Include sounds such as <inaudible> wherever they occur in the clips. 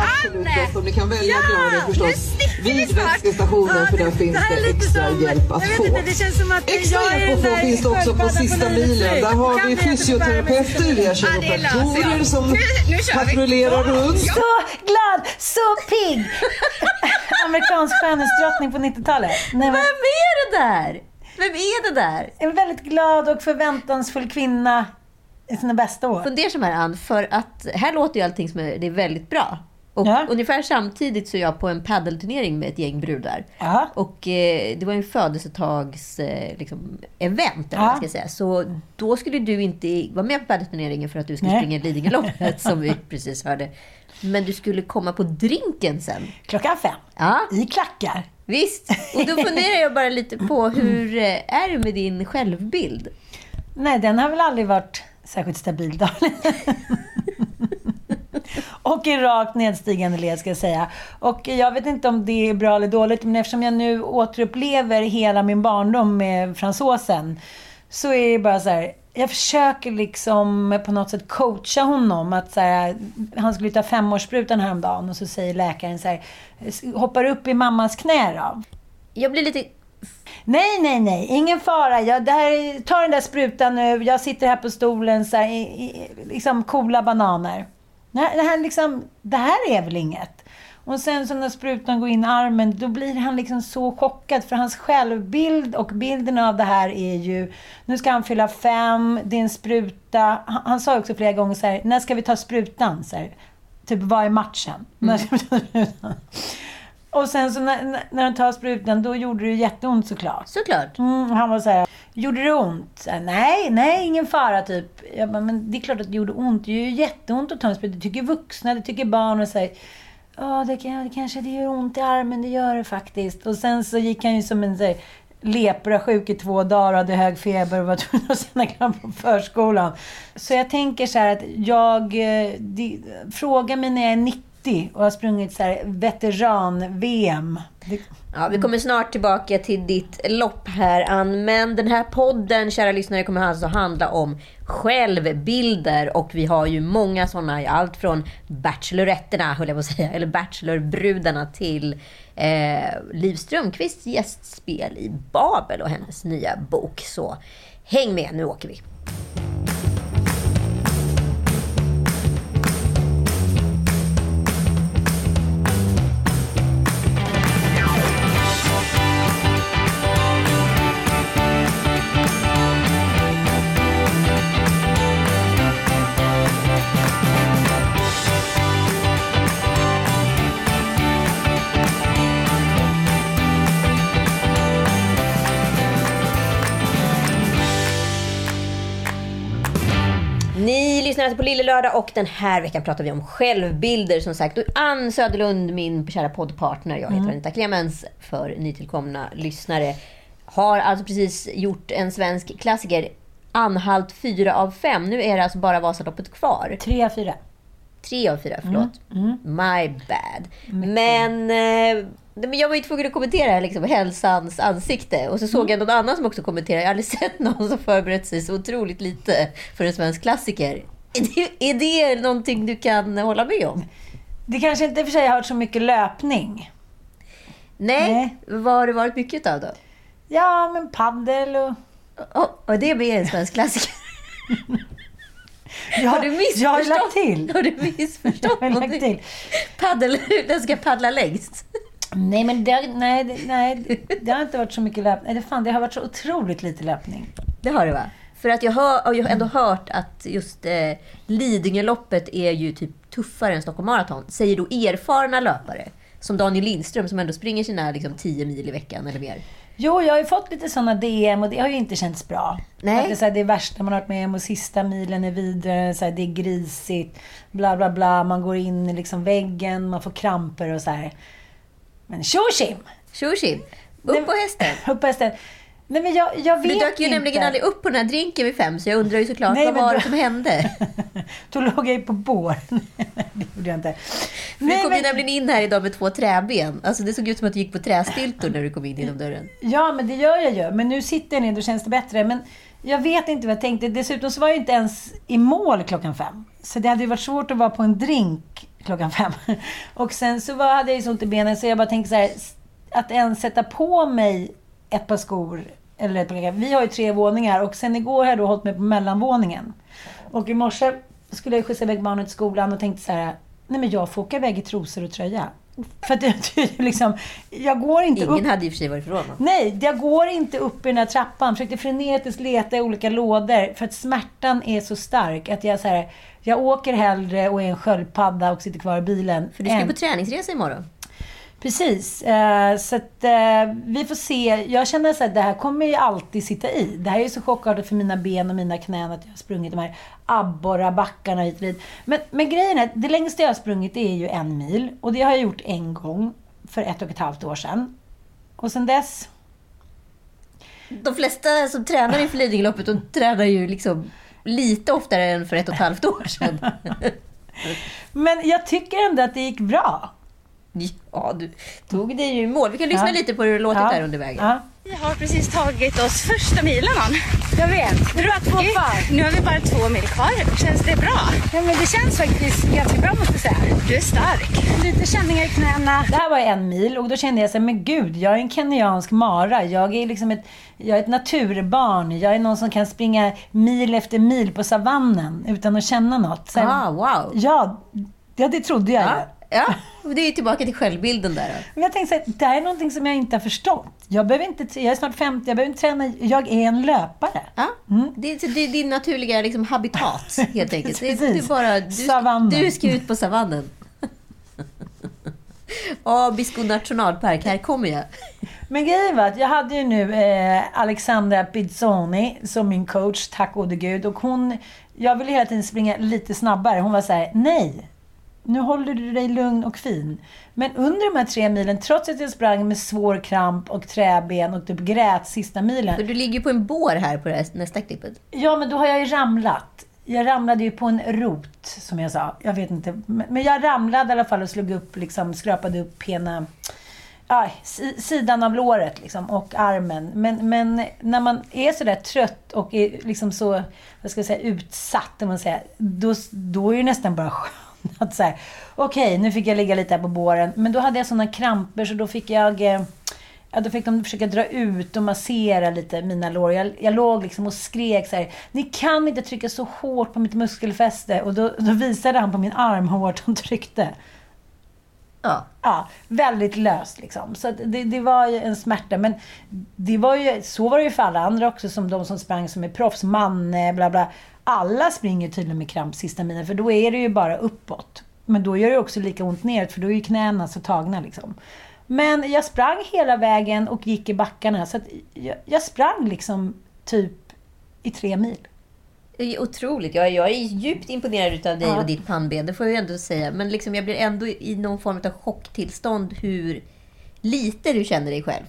Absolut bästa om ni kan välja ja, förstås vid vätskestationen för där finns det, extra hjälp att få. extra hjälp att få finns det också på sista milen. Där har vi fysioterapeuter, vi har kiropraktorer som patrullerar runt. Så glad, så pigg! <laughs> Amerikansk skönhetsdrottning på 90-talet. Nej, men, Vem är det där? Vem är det där? en väldigt glad och förväntansfull kvinna i sina bästa år. Fundersam här Ann, för att här låter ju allting som är, det är väldigt bra. Och Ja. ungefär samtidigt så är jag på en paddelturnering med ett gäng brudar. Ja. Och eh, det var en födelsetags eh, liksom, event, Ja. man ska säga. Så då skulle du inte vara med på paddelturneringen för att du skulle Nej. springa Lidingöloppet, som vi <laughs> precis hörde. Men du skulle komma på drinken sen. Klockan fem. Ja, I klackar. visst. Och då funderar jag bara lite på hur eh, är det med din självbild? Nej, den har väl aldrig varit särskilt stabil. Då. <laughs> och i rakt nedstigande led ska jag säga. Och jag vet inte om det är bra eller dåligt, men eftersom jag nu återupplever hela min barndom med fransosen, så är det bara så här, jag försöker liksom på något sätt coacha honom. Att så här, han skulle ta femårssprutan häromdagen och så säger läkaren så här, hoppar upp i mammas knä då. Jag blir lite Nej, nej, nej. Ingen fara. Jag, det här, ta den där sprutan nu. Jag sitter här på stolen så här, i, i, liksom coola bananer. Nej, det här, liksom, det här är väl inget. Och sen så när sprutan går in i armen, då blir han liksom så chockad. För hans självbild och bilden av det här är ju, nu ska han fylla fem, det är en spruta. Han, han sa också flera gånger så här, när ska vi ta sprutan? Så här, typ, vad är matchen? <laughs> När Och sen så när, när- han tar sprutan, då gjorde det jätteont såklart. såklart. Mm, han var så här, gjorde det ont? Så här, nej, nej, ingen fara typ. Jag bara, men det är klart att det gjorde ont. Det gör ju jätteont att ta en spruta. Det tycker vuxna, det tycker barn och så här, Ja, det, kan, det kanske det gör ont i armen, det gör det faktiskt. Och sen så gick han ju som en så här, leprasjuk i två dagar och hade hög feber och var tvungen att stanna kvar på förskolan. Så jag tänker så här att jag, eh, det, fråga mig när jag är 90 och har sprungit så här veteran-VM. Ja, vi kommer snart tillbaka till ditt lopp här, Ann. Men den här podden, kära lyssnare, kommer alltså handla om självbilder. Och vi har ju många sådana, allt från Bacheloretterna, höll jag på att säga, eller Bachelorbrudarna till eh, Liv Strömquists gästspel i Babel och hennes nya bok. Så häng med, nu åker vi. På Lille Lördag och den här veckan pratar vi om självbilder som sagt. Och Ann Söderlund, min kära poddpartner, jag heter Anita Clemens för nytillkomna lyssnare, har alltså precis gjort en svensk klassiker, Anhalt 4 av 5. Nu är det alltså bara Vasaloppet kvar. Tre av fyra. Tre av fyra, förlåt. My bad. Men, eh, men jag var ju tvungen att kommentera liksom, hälsans ansikte. Och så såg jag någon annan som också kommenterade. Jag har aldrig sett någon som förberett sig så otroligt lite för en svensk klassiker. Är det, är det någonting du kan hålla med om? Det kanske inte i och för sig har varit så mycket löpning. Nej, Nej. vad har det varit mycket av då? Ja, men paddel och... Oh, och det blir en svensk klassiker. <laughs> Jag, Har du missförstått? jag har lagt till. Har du missförstått <laughs> Jag har lagt till. Paddel, den ska paddla längst. Nej, men det, nej, det- nej, det- har inte varit så mycket löpning. Det, fan, det har varit så otroligt lite löpning. Det har det va? För att jag, hör, har ändå hört att just eh, Lidingöloppet är ju typ tuffare än Stockholm Marathon. Säger då erfarna löpare. Som Daniel Lindström som ändå springer sina liksom, 10 mil i veckan eller mer. Jo, jag har ju fått lite sådana DM och det har ju inte känts bra. Nej. Att det, är så här, det är värsta man har varit med om och sista milen är vidare, så här, det är grisigt, bla bla bla. Man går in i liksom väggen, man får kramper och så här. Men tjo tjim! Tjosim! Nej, <laughs> Upp på hästen! Upp på hästen. Nej men jag, jag vet du dök ju inte. nämligen aldrig upp på den här drinken vid fem, så jag undrar ju såklart, Nej, vad men var det som hände? <laughs> Då låg jag ju på bår. <laughs> det gjorde jag inte. För du kom ju nämligen in här idag med två träben. Alltså det såg ut som att du gick på trästyltor när du kom in genom dörren. Ja, men det gör jag ju. Men nu sitter jag ner, då känns det bättre. Men jag vet inte vad jag tänkte. Dessutom så var jag inte ens i mål klockan fem. Så det hade ju varit svårt att vara på en drink klockan fem. <laughs> Och sen så var, hade jag ju så ont i benen så jag bara tänkte så här, att ens sätta på mig ett par skor, eller ett. Vi har ju tre våningar och sen igår har jag då hållit mig på mellanvåningen. Och i morse skulle jag skjutsa iväg barnet till skolan och tänkte så här, nej men jag får åka iväg i trosor och tröja. För att <laughs> är liksom, jag går inte upp Ingen hade i och för sig varit förvånad. Nej, jag går inte upp i den här trappan. Försökte frenetiskt leta i olika lådor. För att smärtan är så stark att jag så här, jag åker hellre och är en sköldpadda och sitter kvar i bilen. För du ska än- på träningsresa imorgon. Precis. Eh, så att eh, vi får se. Jag känner så att det här kommer ju alltid sitta i. Det här är ju så chockartat för mina ben och mina knän att jag har sprungit de här abborrebackarna hit och dit. Men, men grejen är det längsta jag har sprungit är ju en mil. Och det har jag gjort en gång för ett och ett halvt år sedan. Och sen dess De flesta som tränar inför Lidingöloppet, de tränar ju liksom lite oftare än för ett och ett halvt år sedan. <laughs> Men jag tycker ändå att det gick bra. Ja, du tog dig ju i mål. Vi kan lyssna Ja. lite på hur det låtit Ja. där under vägen. Ja. Vi har precis tagit oss första milen Ann. Jag vet. Är bara två kvar. Nu har vi bara två mil kvar. Känns det bra? Ja, men det känns faktiskt ganska bra måste jag säga. Du är stark. Lite känningar i knäna. Det här var en mil och då kände jag så här, men gud, jag är en kenyansk mara. Jag är liksom ett, jag är ett naturbarn. Jag är någon som kan springa mil efter mil på savannen utan att känna något. Här, Ah, wow. ja, ja, det trodde jag. Ja, ja, det är ju tillbaka till självbilden där. då. Men jag tänkte så här, det här är någonting som jag inte har förstått. Jag, behöver inte, jag är snart 50, jag behöver inte träna. Jag är en löpare. Ja, det, är, det är din naturliga liksom, habitat, <laughs> helt enkelt. Det, du, bara, du, Savannen. du ska ut på savannen. <laughs> Abisko nationalpark, här kommer jag. Men grejen var att jag hade ju nu eh, Alexandra Pizzoni som min coach, tack gode gud. Och hon, jag ville hela tiden springa lite snabbare. Hon var så här: nej, nu håller du dig lugn och fin. Men under de här tre milen, trots att jag sprang med svår kramp och träben och typ grät sista milen. För du ligger ju på en bår här på det här nästa klippet. Ja, men då har jag ju ramlat. Jag ramlade ju på en rot, som jag sa. Jag vet inte. Men jag ramlade i alla fall och slog upp, liksom, skrapade upp ena aj, si- sidan av låret liksom, och armen. Men, men när man är sådär trött och är liksom så, vad ska jag säga, utsatt, man säger, då, då är det nästan bara skönt <laughs> att säga, okej, nu fick jag ligga lite här på båren. Men då hade jag sådana kramper så då fick jag eh, Ja, då fick de försöka dra ut och massera lite mina lår. Jag, jag låg liksom och skrek så här, ni kan inte trycka så hårt på mitt muskelfäste. Och då, då visade han på min arm hur hårt han tryckte. Ja. Ja, väldigt löst liksom. Så det, det var ju en smärta. Men det var ju, så var det ju för alla andra också, som de som sprang som är proffs. Manne, bla bla. Alla springer tydligen med kramp sista milen, för då är det ju bara uppåt. Men då gör det också lika ont neråt, för då är ju knäna så tagna liksom. Men jag sprang hela vägen och gick i backarna. Så jag, jag sprang liksom typ i tre mil. Otroligt. Jag, jag är djupt imponerad av dig Ja. och ditt pannben, det får jag ändå säga. Men liksom, jag blir ändå i någon form av chocktillstånd hur lite du känner dig själv.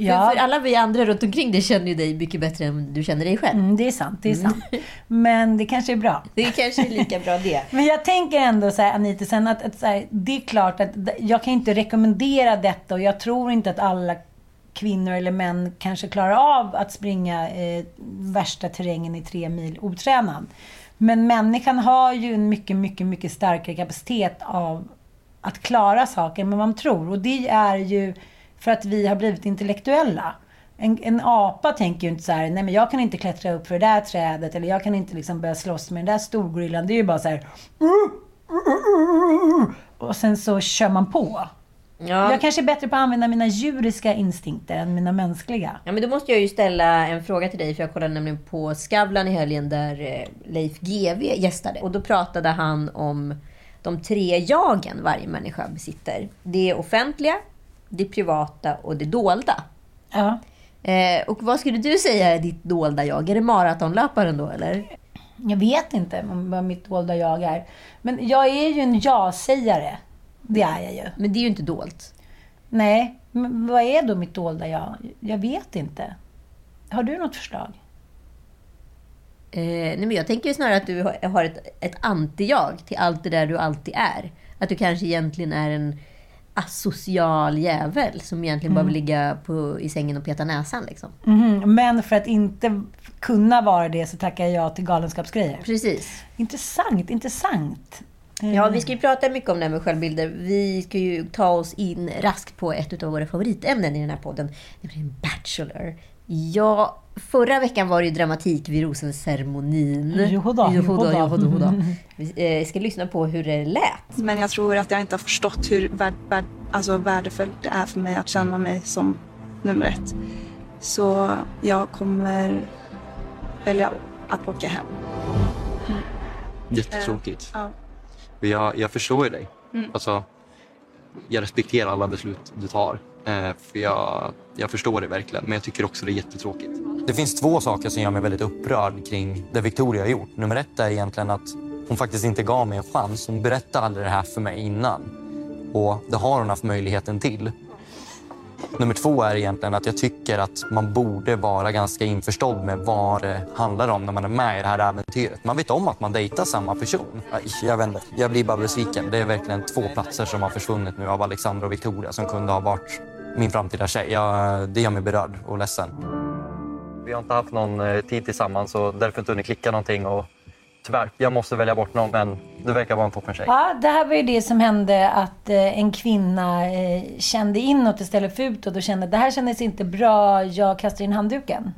Ja. För, för alla vi andra runt omkring dig känner ju dig mycket bättre än du känner dig själv. Mm, det är sant, det är sant. <laughs> Men det kanske är bra. Det är kanske är lika bra det. Men jag tänker ändå så här, Anita, sen att, att här, det är klart att jag kan inte rekommendera detta och jag tror inte att alla kvinnor eller män kanske klarar av att springa eh, värsta terrängen i tre mil otränad. Men människan har ju en mycket, mycket, mycket starkare kapacitet av att klara saker än vad man tror. Och det är ju för att vi har blivit intellektuella. En, en apa tänker ju inte så här, nej men jag kan inte klättra upp för det där trädet eller jag kan inte liksom börja slåss med den där storgorillan. Det är ju bara så här. Och sen så kör man på. Ja. Jag kanske är bättre på att använda mina djuriska instinkter än mina mänskliga. Ja, men då måste jag ju ställa en fråga till dig, för jag kollade nämligen på Skavlan i helgen där eh, Leif GW gästade. Och då pratade han om de tre jagen varje människa besitter. Det offentliga, det privata och det dolda. Ja. Eh, och vad skulle du säga är ditt dolda jag? Är det maratonlöparen då, eller? Jag vet inte vad mitt dolda jag är. Men jag är ju en ja-sägare. Det är jag ju. Men det är ju inte dolt. Nej, men vad är då mitt dolda jag? Jag vet inte. Har du något förslag? Eh, nej, men jag tänker ju snarare att du har- har ett, ett anti-jag till allt det där du alltid är. Att du kanske egentligen är en asocial jävel som egentligen bara vill ligga på, i sängen och peta näsan. Liksom. Mhm, Men för att inte kunna vara det så tackar jag till galenskapsgrejer. Precis. Intressant, intressant. Ja, vi ska ju prata mycket om det här med självbilder. Vi ska ju ta oss in raskt på ett av våra favoritämnen i den här podden, nämligen Bachelor. Ja, förra veckan var det ju dramatik vid rosenceremonin. Johodå, johodå, johodå. johodå. Vi eh, ska lyssna på hur det lät. Men jag tror att jag inte har förstått hur värd, värd, alltså värdefullt det är för mig att känna mig som nummer ett. Så jag kommer välja att åka hem. Jättetråkigt. Ja. Men Jag, jag förstår ju dig. Mm. Alltså, jag respekterar alla beslut du tar. Eh, för jag, jag förstår det verkligen, men jag tycker också det är jättetråkigt. Det finns två saker som gör mig väldigt upprörd kring det Victoria har gjort. Nummer ett är egentligen att hon faktiskt inte gav mig en chans. Hon berättade aldrig det här för mig innan. Och det har hon haft möjligheten till. Nummer två är egentligen att jag tycker att man borde vara ganska införstådd med vad det handlar om när man är med i det här äventyret. Man vet om att man dejtar samma person. Aj, Jag vet inte, jag blir bara besviken. Det är verkligen två platser som har försvunnit nu av Alexandra och Victoria som kunde ha varit min framtida tjej. Jag, det gör mig berörd och ledsen. Vi har inte haft någon eh, tid tillsammans och därför inte hunnit klicka någonting. Och tyvärr, jag måste välja bort någon, men du verkar vara en toppen tjej. Ja, det här var ju det som hände att eh, en kvinna eh, kände inåt istället för utåt och kände att det här kändes inte bra, jag kastar in handduken.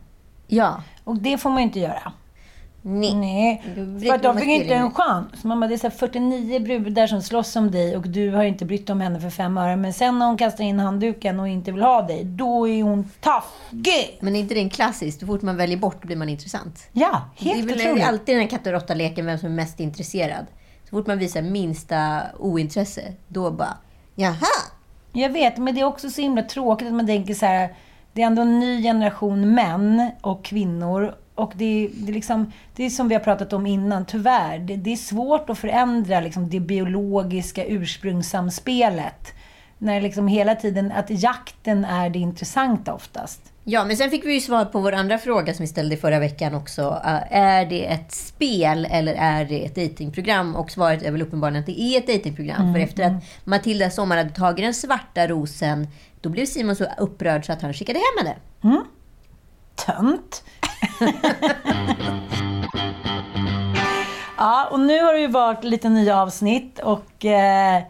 Ja. Och det får man ju inte göra. Nej. Nej. För att de fick inte en chans. Mamma, det är så här 49 brudar som slåss om dig och du har inte brytt om henne för fem öre. Men sen när hon kastar in handduken och inte vill ha dig, då är hon taskig! Men är inte det en klassisk? Så fort man väljer bort blir man intressant. Ja, helt Det är väl otroligt. alltid den här katt och råtta-leken, vem som är mest intresserad. Så fort man visar minsta ointresse, då bara jaha. Jag vet, men det är också så himla tråkigt att man tänker så här. Det är ändå en ny generation män och kvinnor. Och det det liksom, det är som vi har pratat om innan, tyvärr. Det, det är svårt att förändra liksom, det biologiska ursprungssamspelet. När liksom hela tiden, att jakten är det intressanta oftast. Ja, men sen fick vi ju svar på vår andra fråga som vi ställde förra veckan också. Är det ett spel eller är det ett datingprogram? Och svaret är väl uppenbarligen att det är ett datingprogram. Mm, För efter att Matilda Sommar hade tagit den svarta rosen, då blev Simon så upprörd så att han skickade hem henne. Mm. Tönt. <laughs> ja, och nu har det ju varit lite nya avsnitt och eh,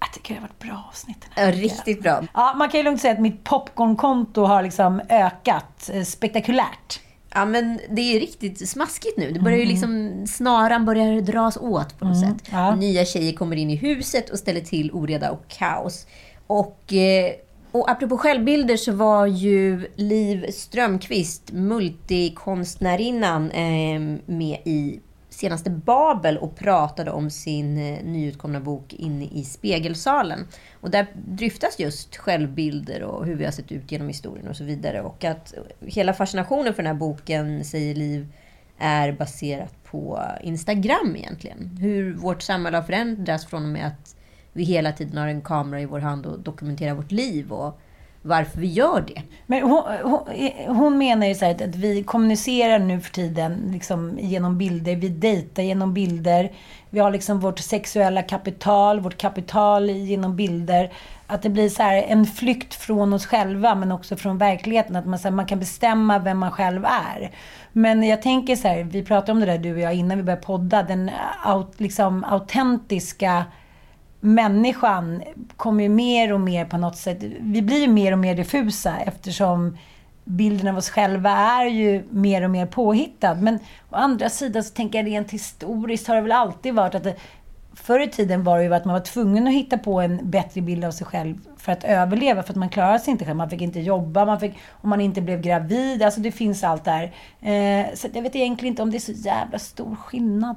jag tycker det har varit bra avsnitt. Den här Ja, riktigt bra. Ja, man kan ju lugnt säga att mitt popcornkonto har liksom ökat eh, spektakulärt. Ja, men det är riktigt smaskigt nu. Det börjar ju liksom, snaran börjar dras åt på något Mm, sätt. ja. Nya tjejer kommer in i huset och ställer till oreda och kaos. Och, eh, och apropå självbilder så var ju Liv Strömquist, multikonstnärinnan, ehm, med i senaste Babel och pratade om sin eh, nyutkomna bok Inne i spegelsalen. Och där dryftas just självbilder och hur vi har sett ut genom historien och så vidare. Och att hela fascinationen för den här boken, säger Liv, är baserat på Instagram egentligen. Hur vårt samhälle har förändrats från och med att vi hela tiden har en kamera i vår hand och dokumenterar vårt liv och varför vi gör det. Men hon, hon, hon menar ju så här att, att vi kommunicerar nu för tiden liksom genom bilder. Vi dejtar genom bilder. Vi har liksom vårt sexuella kapital, vårt kapital genom bilder. Att det blir så här en flykt från oss själva men också från verkligheten. Att man, så här, man kan bestämma vem man själv är. Men jag tänker så här, vi pratade om det där du och jag innan vi började podda. Den aut, liksom, autentiska människan kommer ju mer och mer på något sätt, vi blir ju mer och mer diffusa eftersom bilden av oss själva är ju mer och mer påhittad. Men å andra sidan så tänker jag rent historiskt har det väl alltid varit att det, Förr i tiden var det ju att man var tvungen att hitta på en bättre bild av sig själv för att överleva, för att man klarade sig inte själv. Man fick inte jobba, man fick, om man inte blev gravid. Alltså det finns allt där. Eh, så jag vet egentligen inte om det är så jävla stor skillnad.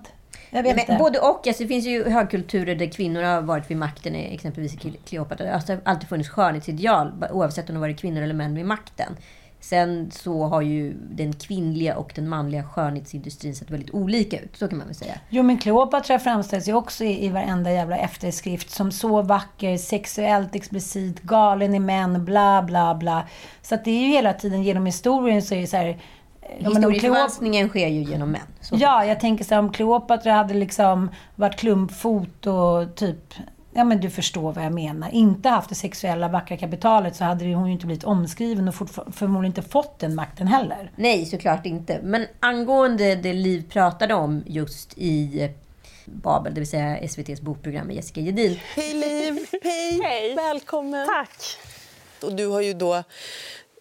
Jag vet Men både och. Alltså, det finns ju högkulturer där kvinnor har varit vid makten, exempelvis i Kleopatra. Det har alltså alltid funnits skönhetsideal, oavsett om det varit kvinnor eller män vid makten. Sen så har ju den kvinnliga och den manliga skönhetsindustrin sett väldigt olika ut. Så kan man väl säga. Jo, men Kleopatra framställs ju också i, i varenda jävla efterskrift som så vacker, sexuellt explicit, galen i män, bla, bla, bla. Så att det är ju hela tiden genom historien så är det så här... ja, Historieförvanskningen sker ju genom män. Så. Ja, jag tänker så här, om Kleopatra hade liksom varit klumpfot och typ... Ja, men du förstår vad jag menar. Inte haft det sexuella vackra kapitalet så hade hon ju inte blivit omskriven och förmodligen inte fått den makten heller. Nej, såklart inte. Men angående det Liv pratade om just i Babel, det vill säga SVTs bokprogram med Jessica Gedin. Hej Liv! <laughs> Hej! Hej. Välkommen! Tack! Och du har ju då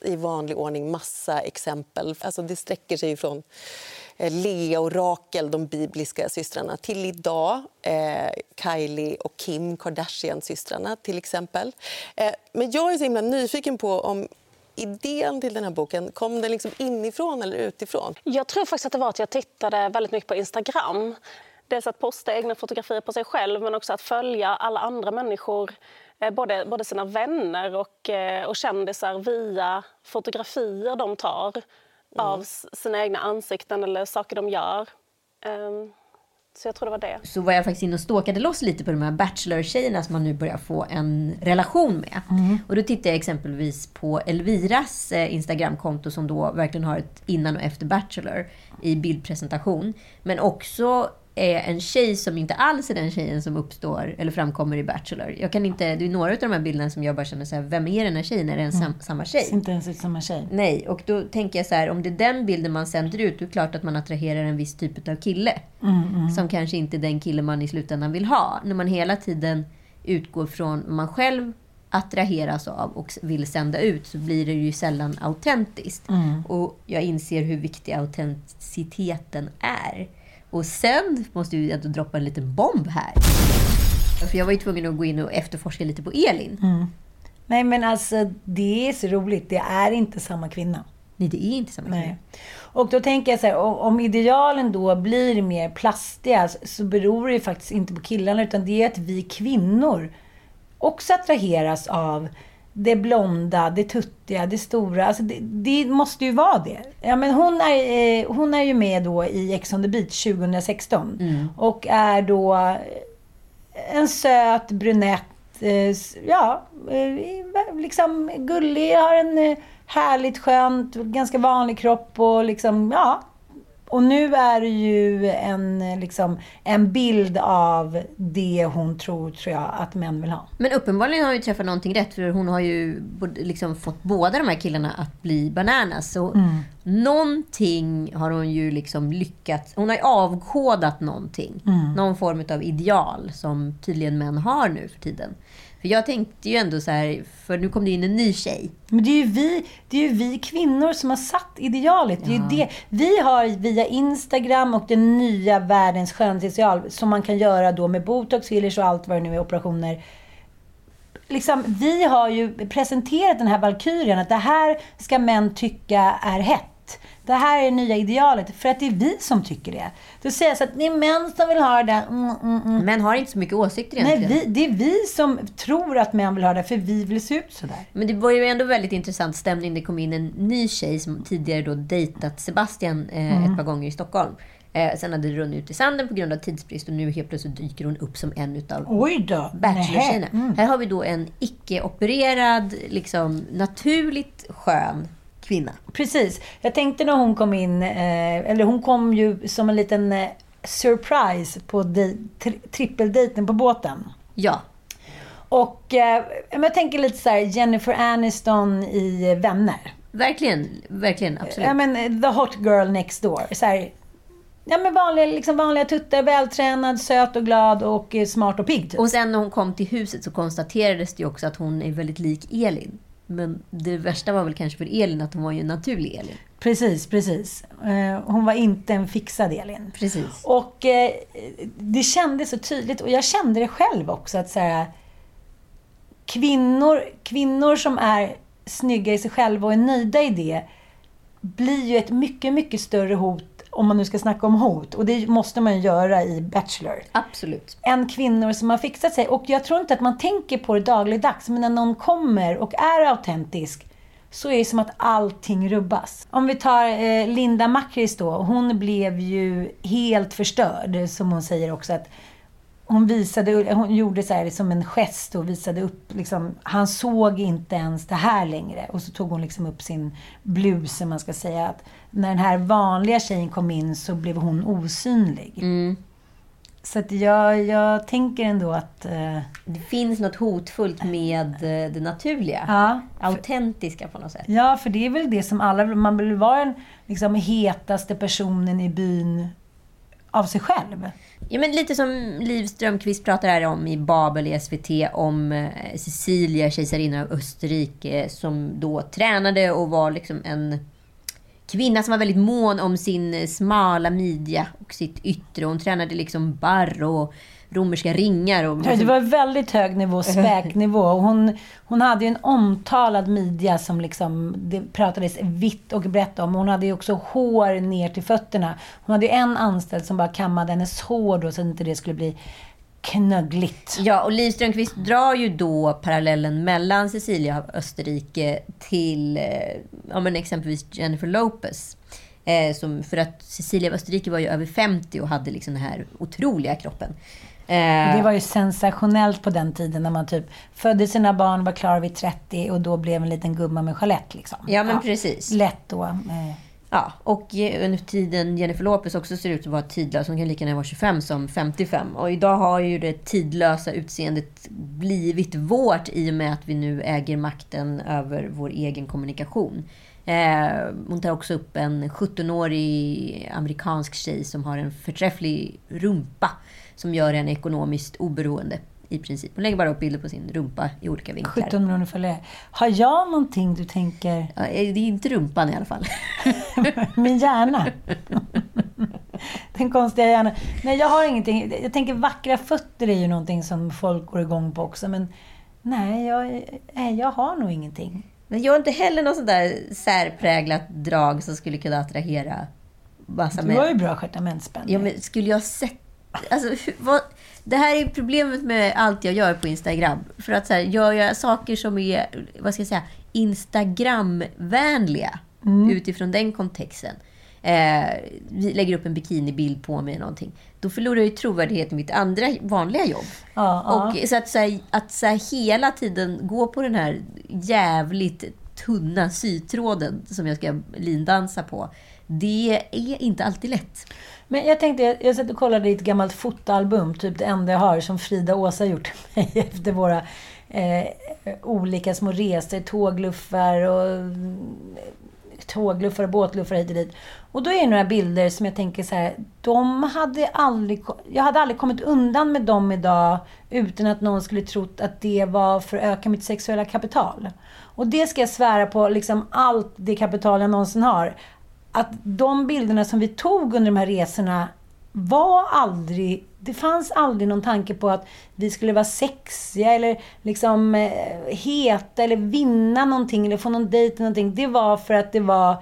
i vanlig ordning massa exempel. Alltså det sträcker sig från eh, Lea och Rakel, de bibliska systrarna till idag eh, Kylie och Kim Kardashian-systrarna till exempel. Eh, men jag är så himla nyfiken på om idén till den här boken kom den liksom inifrån eller utifrån? Jag tror faktiskt att det var att jag tittade väldigt mycket på Instagram. Dels att posta egna fotografier på sig själv men också att följa alla andra människor både, både sina vänner och, eh, och kändisar via fotografier de tar av s- sina egna ansikten eller saker de gör. Ehm, så jag tror det var det. Så var jag faktiskt inne och stalkade loss lite på de här Bachelor-tjejerna som man nu börjar få en relation med. Och då tittade jag exempelvis på Elviras eh, Instagramkonto som då verkligen har ett innan och efter Bachelor i bildpresentation. Men också är en tjej som inte alls är den tjejen som uppstår eller framkommer i Bachelor. Jag kan inte, det är några av de här bilderna som jag bara känner så här, vem är den här tjejen? Är det en sam, samma tjej? Ser inte ens ut en tjej. Nej, och då tänker jag så här, om det är den bilden man sänder ut, då är det klart att man attraherar en viss typ av kille. Mm, mm. Som kanske inte är den kille man i slutändan vill ha. När man hela tiden utgår från man själv attraheras av och vill sända ut så blir det ju sällan autentiskt. Mm. Och jag inser hur viktig autenticiteten är. Och sen måste vi ändå droppa en liten bomb här. För jag var ju tvungen att gå in och efterforska lite på Elin. Mm. Nej, men alltså det är så roligt. Det är inte samma kvinna. Nej, det är inte samma kvinna. Nej. Och då tänker jag så här, om idealen då blir mer plastiga så- så beror det ju faktiskt inte på killarna utan det är att vi kvinnor också attraheras av det blonda, det tuttiga, det stora. Alltså det, det måste ju vara det. Ja, men hon, är, eh, hon är ju med då i Ex on the beach 2016 och är då en söt brunett, eh, ja, eh, liksom gullig, har en eh, härligt skönt, ganska vanlig kropp och liksom, ja. Och nu är det ju en, liksom, en bild av det hon tror, tror jag, att män vill ha. Men uppenbarligen har hon ju träffat någonting rätt för hon har ju liksom fått båda de här killarna att bli bananas. Så Mm. någonting har hon ju liksom lyckats... Hon har ju avkodat någonting. Mm. Någon form av ideal som tydligen män har nu för tiden. För jag tänkte ju ändå så här, för nu kom det in en ny tjej. Men det är ju vi, det är ju vi kvinnor som har satt idealet. Det är ju det. Vi har via Instagram och den nya världens skönhetsideal som man kan göra då med botox, fillers och allt vad det nu är, operationer. Liksom, vi har ju presenterat den här valkyrien att det här ska män tycka är hett. Det här är det nya idealet, för att det är vi som tycker det. Då så att det är män som vill ha det. Mm, mm, mm. Män har inte så mycket åsikter Nej, egentligen. vi, det är vi som tror att män vill ha det, för vi vill se ut sådär. Men det var ju ändå väldigt intressant stämning. Det kom in en ny tjej som tidigare då dejtat Sebastian eh, Mm. ett par gånger i Stockholm. Eh, sen hade det runnit ut i sanden på grund av tidsbrist och nu helt plötsligt dyker hon upp som en utav! Bachelor-tjejerna. Mm. Här har vi då en icke-opererad, liksom naturligt skön kvinna. Precis. Jag tänkte när hon kom in, eh, eller hon kom ju som en liten eh, surprise på di- tri- trippeldejten på båten. Ja. Och eh, jag tänker lite så här Jennifer Aniston i Vänner. Verkligen, verkligen, absolut. Ja men eh, the hot girl next door. Så här, ja men vanliga, liksom vanliga tuttar, vältränad, söt och glad och eh, smart och pigg. Typ. Och sen när hon kom till huset så konstaterades det ju också att hon är väldigt lik Elin. Men det värsta var väl kanske för Elin att hon var ju en naturlig Elin. Precis, precis. Eh, Hon var inte en fixad Elin. Precis. Och eh, det kändes så tydligt. Och jag kände det själv också. att så här, kvinnor, kvinnor som är snygga i sig själva och är nöjda i det blir ju ett mycket, mycket större hot om man nu ska snacka om hot. Och det måste man ju göra i Bachelor. Absolut. Än kvinnor som har fixat sig. Och jag tror inte att man tänker på det dagligdags. Men när någon kommer och är autentisk så är det som att allting rubbas. Om vi tar eh, Linda Makris då. Hon blev ju helt förstörd, som hon säger också. att hon visade, hon gjorde så här som en gest och visade upp, liksom, han såg inte ens det här längre. Och så tog hon liksom upp sin blus, om man ska säga. Att när den här vanliga tjejen kom in så blev hon osynlig. Mm. Så att jag, jag tänker ändå att... Eh, Det finns något hotfullt med eh, det naturliga. Ja. Autentiska på något sätt. Ja, för det är väl det som alla... Man vill vara den liksom, hetaste personen i byn av sig själv. Ja, men lite som Liv Strömquist pratar här om i Babel i SVT om eh, Cecilia, kejsarinna av Österrike, eh, som då tränade och var liksom en kvinna som var väldigt mån om sin eh, smala midja och sitt yttre. Hon tränade liksom barr och romerska ringar. Och Det var väldigt hög nivå, <laughs> späknivå. Och hon, hon hade ju en omtalad midja som liksom, det pratades vitt och brett om. Hon hade ju också hår ner till fötterna. Hon hade ju en anställd som bara kammade hennes hår då, så att inte det skulle bli knöggligt. Ja, och Liv Strömquist drar ju då parallellen mellan Cecilia av Österrike till eh, ja, men exempelvis Jennifer Lopez. Eh, som, för att Cecilia av Österrike var ju över 50 och hade liksom den här otroliga kroppen. Eh, Det var ju sensationellt på den tiden när man typ födde sina barn, var klar vid 30 och då blev en liten gumma med Jeanette. Liksom. Ja, men precis. Lätt då. Eh, Ja, och eh, under tiden Jennifer Lopez också ser ut att vara tidlös. Hon kan lika gärna vara 25 som 55. Och idag har ju det tidlösa utseendet blivit vårt i och med att vi nu äger makten över vår egen kommunikation. Eh, hon tar också upp en 17-årig amerikansk tjej som har en förträfflig rumpa som gör henne ekonomiskt oberoende i princip. Hon lägger bara upp bilder på sin rumpa i olika vinklar. 17 miljoner följare. Har jag någonting du tänker? Ja, det är inte rumpan i alla fall. <laughs> Min hjärna. Den konstiga hjärnan. Nej, jag har ingenting. Jag tänker vackra fötter är ju någonting som folk går igång på också. Men nej, jag, nej, jag har nog ingenting. Men jag har inte heller något sånt där särpräglat drag som skulle kunna attrahera massa Du har ju bra stjärtamentsspänning. Ja, men skulle jag sett... Alltså, vad, det här är problemet med allt jag gör på Instagram. För att så här, gör jag saker som är, vad ska jag säga, Instagramvänliga utifrån den kontexten. Eh, vi lägger upp en bikinibild på mig någonting. Då förlorar jag ju trovärdighet i mitt andra vanliga jobb. Ja, ja. Och så att, så här, att så här, hela tiden gå på den här jävligt tunna sytråden som jag ska lindansa på. Det är inte alltid lätt. Men jag tänkte, jag, jag satt och kollade i ett gammalt fotoalbum, typ det enda jag har, som Frida och Åsa gjort <laughs> till mig efter våra eh, olika små resor, tågluffar och mm, tågluffar och båtluffar hit och dit. Och då är det några bilder som jag tänker så här, de hade aldrig, jag hade aldrig kommit undan med dem idag utan att någon skulle trott att det var för att öka mitt sexuella kapital. Och det ska jag svära på, liksom allt det kapital jag någonsin har. Att de bilderna som vi tog under de här resorna var aldrig, det fanns aldrig någon tanke på att vi skulle vara sexiga eller liksom eh, heta eller vinna någonting eller få någon dejt eller någonting. Det var för att det var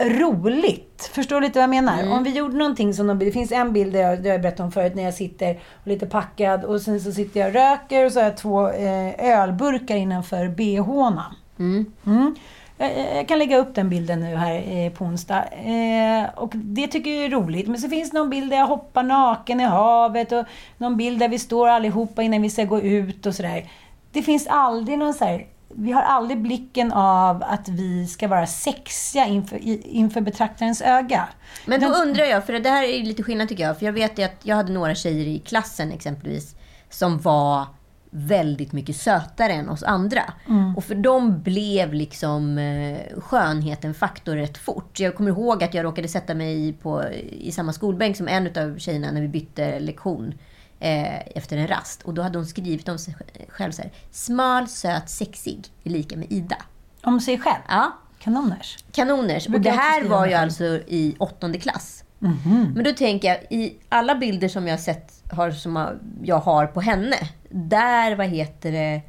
roligt. Förstår du lite vad jag menar? Mm. Om vi gjorde någonting som de, Det finns en bild där jag, där jag berättade om förut när jag sitter och lite packad och sen så sitter jag och röker och så har jag två eh, ölburkar innanför bhna. Mm. Mm. Jag, jag- kan lägga upp den bilden nu här eh, på onsdag. Eh, och det tycker jag är roligt. Men så finns det någon bild där jag hoppar naken i havet och någon bild där vi står allihopa innan vi ska gå ut och sådär. Det finns aldrig någon så här, vi har aldrig blicken av att vi ska vara sexiga inför, i- inför betraktarens öga. Men då undrar jag, för det här är lite skillnad tycker jag. För jag vet ju att jag hade några tjejer i klassen exempelvis som var väldigt mycket sötare än oss andra. Mm. Och för dem blev liksom eh, skönheten faktor rätt fort. Jag kommer ihåg att jag råkade sätta mig på, i samma skolbänk som en av tjejerna när vi bytte lektion eh, efter en rast. Och då hade hon skrivit om sig själv så här. Smal, söt, sexig är lika med Ida. Om sig själv? Ja. Kanoners. Kanoners. Och det här var ju alltså i åttonde klass. Mhm. Men då tänker jag, i alla bilder som jag sett har, som jag har på henne, där, vad heter det,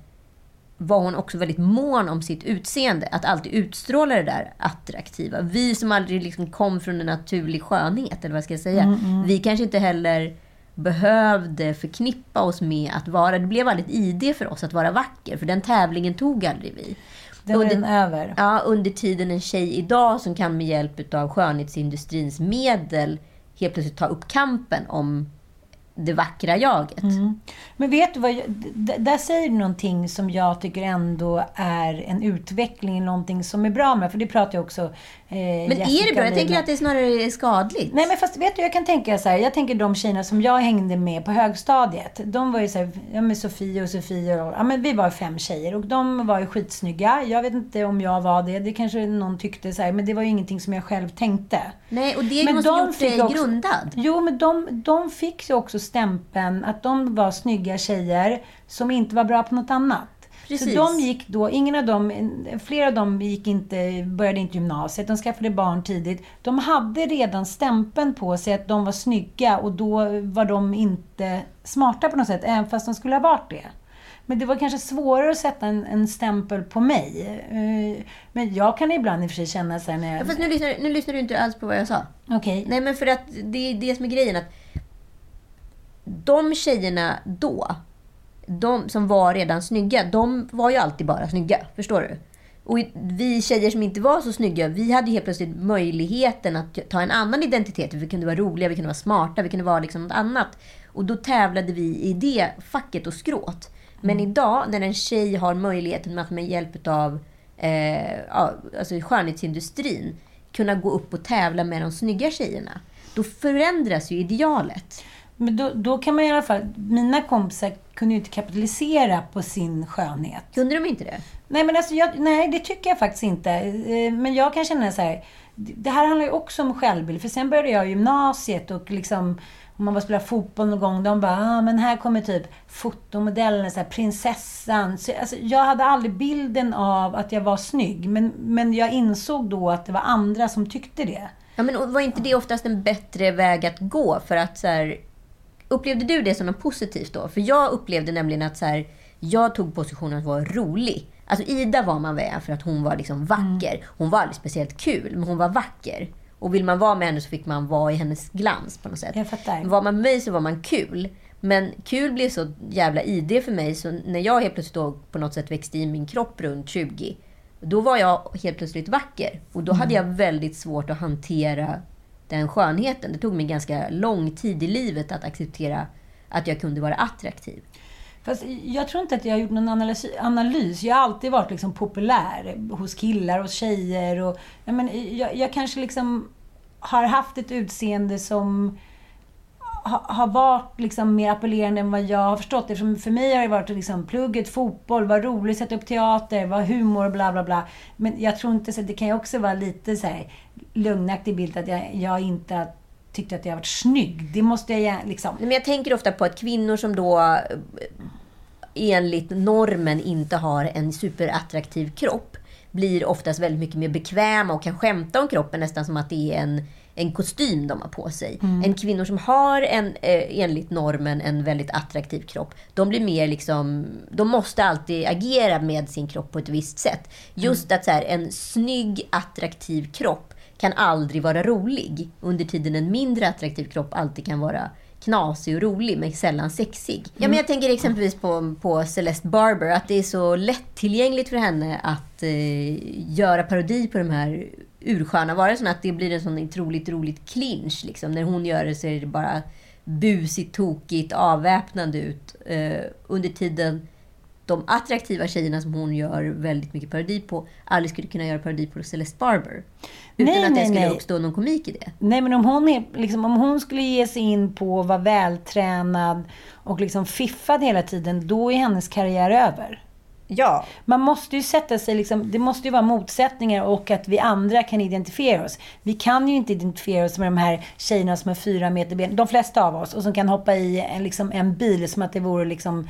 var hon också väldigt mån om sitt utseende. Att alltid utstråla det där attraktiva. Vi som aldrig liksom kom från en naturlig skönhet, eller vad ska jag säga. Mm, mm. Vi kanske inte heller behövde förknippa oss med att vara... Det blev aldrig ett ID för oss att vara vacker, för den tävlingen tog aldrig vi. Den är Under- den över. Ja, under tiden en tjej idag som kan med hjälp av skönhetsindustrins medel helt plötsligt ta upp kampen om det vackra jaget. Mm. Men vet du vad, jag- där säger du någonting som jag tycker ändå är en utveckling, någonting som är bra med, för det pratar jag också eh, Men är det bra? Jag tänker att det snarare är skadligt. Nej men fast vet du, jag kan tänka så här, jag tänker de tjejerna som jag hängde med på högstadiet. De var ju så här, ja men Sofie och Sofie och, ja men vi var fem tjejer och de var ju skitsnygga. Jag vet inte om jag var det, det kanske någon tyckte så här, men det var ju ingenting som jag själv tänkte. Nej, och det Men måste de gjort dig också- grundad. Jo, men de, de fick ju också stämpeln att de var snygga tjejer som inte var bra på något annat. Precis. Så de gick då, ingen av dem, flera av dem gick inte, började inte gymnasiet, de skaffade barn tidigt. De hade redan stämpeln på sig att de var snygga och då var de inte smarta på något sätt, även fast de skulle ha varit det. Men det var kanske svårare att sätta en, en stämpel på mig. Eh, Men jag kan ibland i och för sig känna så när jag... Ja, fast nu lyssnar, nu lyssnar du inte alls på vad jag sa. Okej. Nej, men för att det är det som är grejen. att De tjejerna då, de som var redan snygga, de var ju alltid bara snygga. Förstår du? Och vi tjejer som inte var så snygga, vi hade helt plötsligt möjligheten att ta en annan identitet. Vi kunde vara roliga, vi kunde vara smarta, vi kunde vara liksom något annat. Och då tävlade vi i det facket och skråt. Men idag, när en tjej har möjligheten att med hjälp av eh, alltså skönhetsindustrin kunna gå upp och tävla med de snygga tjejerna, då förändras ju idealet. Men då, då kan man i alla fall... Mina kompisar kunde ju inte kapitalisera på sin skönhet. Kunde de inte det? Nej, men alltså, jag, nej, det tycker jag faktiskt inte. Eh, Men jag kan känna så här... Det här handlar ju också om självbild. För sen började jag gymnasiet och liksom... Om man var spela fotboll någon gång, de bara, ah, men här kommer typ fotomodellen, så här, prinsessan. Så, alltså, jag hade aldrig bilden av att jag var snygg. Men, men jag insåg då att det var andra som tyckte det. Ja, men var inte det oftast en bättre väg att gå? För att så här, Upplevde du det som något positivt då? För jag upplevde nämligen att så här, jag tog positionen att vara rolig. Alltså Ida var man med för att hon var liksom vacker. Hon var aldrig speciellt kul, men hon var vacker. Och vill man vara med henne så fick man vara i hennes glans på något sätt. Jag fattar. Var man med mig så var man kul. Men kul blev så jävla ID för mig, så när jag helt plötsligt då på något sätt växte i min kropp runt 20, då var jag helt plötsligt vacker. Och då hade jag väldigt svårt att hantera den skönheten. Det tog mig ganska lång tid i livet att acceptera att jag kunde vara attraktiv. Fast jag tror inte att jag har gjort någon analys. analys. Jag har alltid varit liksom populär hos killar och tjejer. Och, jag, men, jag, jag kanske liksom har haft ett utseende som ha, har varit liksom mer appellerande än vad jag har förstått. Eftersom för mig har det varit liksom plugget, fotboll, vara rolig, sätta upp teater, vara humor, bla bla bla. Men jag tror inte så. Det kan ju också vara lite så här lögnaktig bild att jag, jag inte tyckte att jag varit snygg. Det måste jag liksom... Men jag tänker ofta på att kvinnor som då enligt normen inte har en superattraktiv kropp blir oftast väldigt mycket mer bekväma och kan skämta om kroppen nästan som att det är en, en kostym de har på sig. Mm. En kvinnor som har en, eh, enligt normen en väldigt attraktiv kropp, de blir mer liksom, de måste alltid agera med sin kropp på ett visst sätt. Just att så här, en snygg, attraktiv kropp kan aldrig vara rolig. Under tiden en mindre attraktiv kropp alltid kan vara knasig och rolig, men sällan sexig. Ja, men jag tänker exempelvis på, på Celeste Barber, att det är så lättillgängligt för henne att eh, göra parodi på de här ursköna varelserna, att det blir en sån otroligt roligt clinch. Liksom. När hon gör det så är det bara busigt, tokigt, avväpnande ut. Eh, under tiden de attraktiva tjejerna som hon gör väldigt mycket parodi på aldrig skulle kunna göra parodi på Celeste Barber. Utan Nej, att det skulle nej. uppstå någon komik i det. Nej, men om hon, är, liksom, om hon skulle ge sig in på att vara vältränad och liksom fiffad hela tiden, då är hennes karriär över. Ja. Man måste ju sätta sig, liksom, det måste ju vara motsättningar och att vi andra kan identifiera oss. Vi kan ju inte identifiera oss med de här tjejerna som har fyra meter ben, de flesta av oss, och som kan hoppa i en, liksom, en bil som att det vore liksom,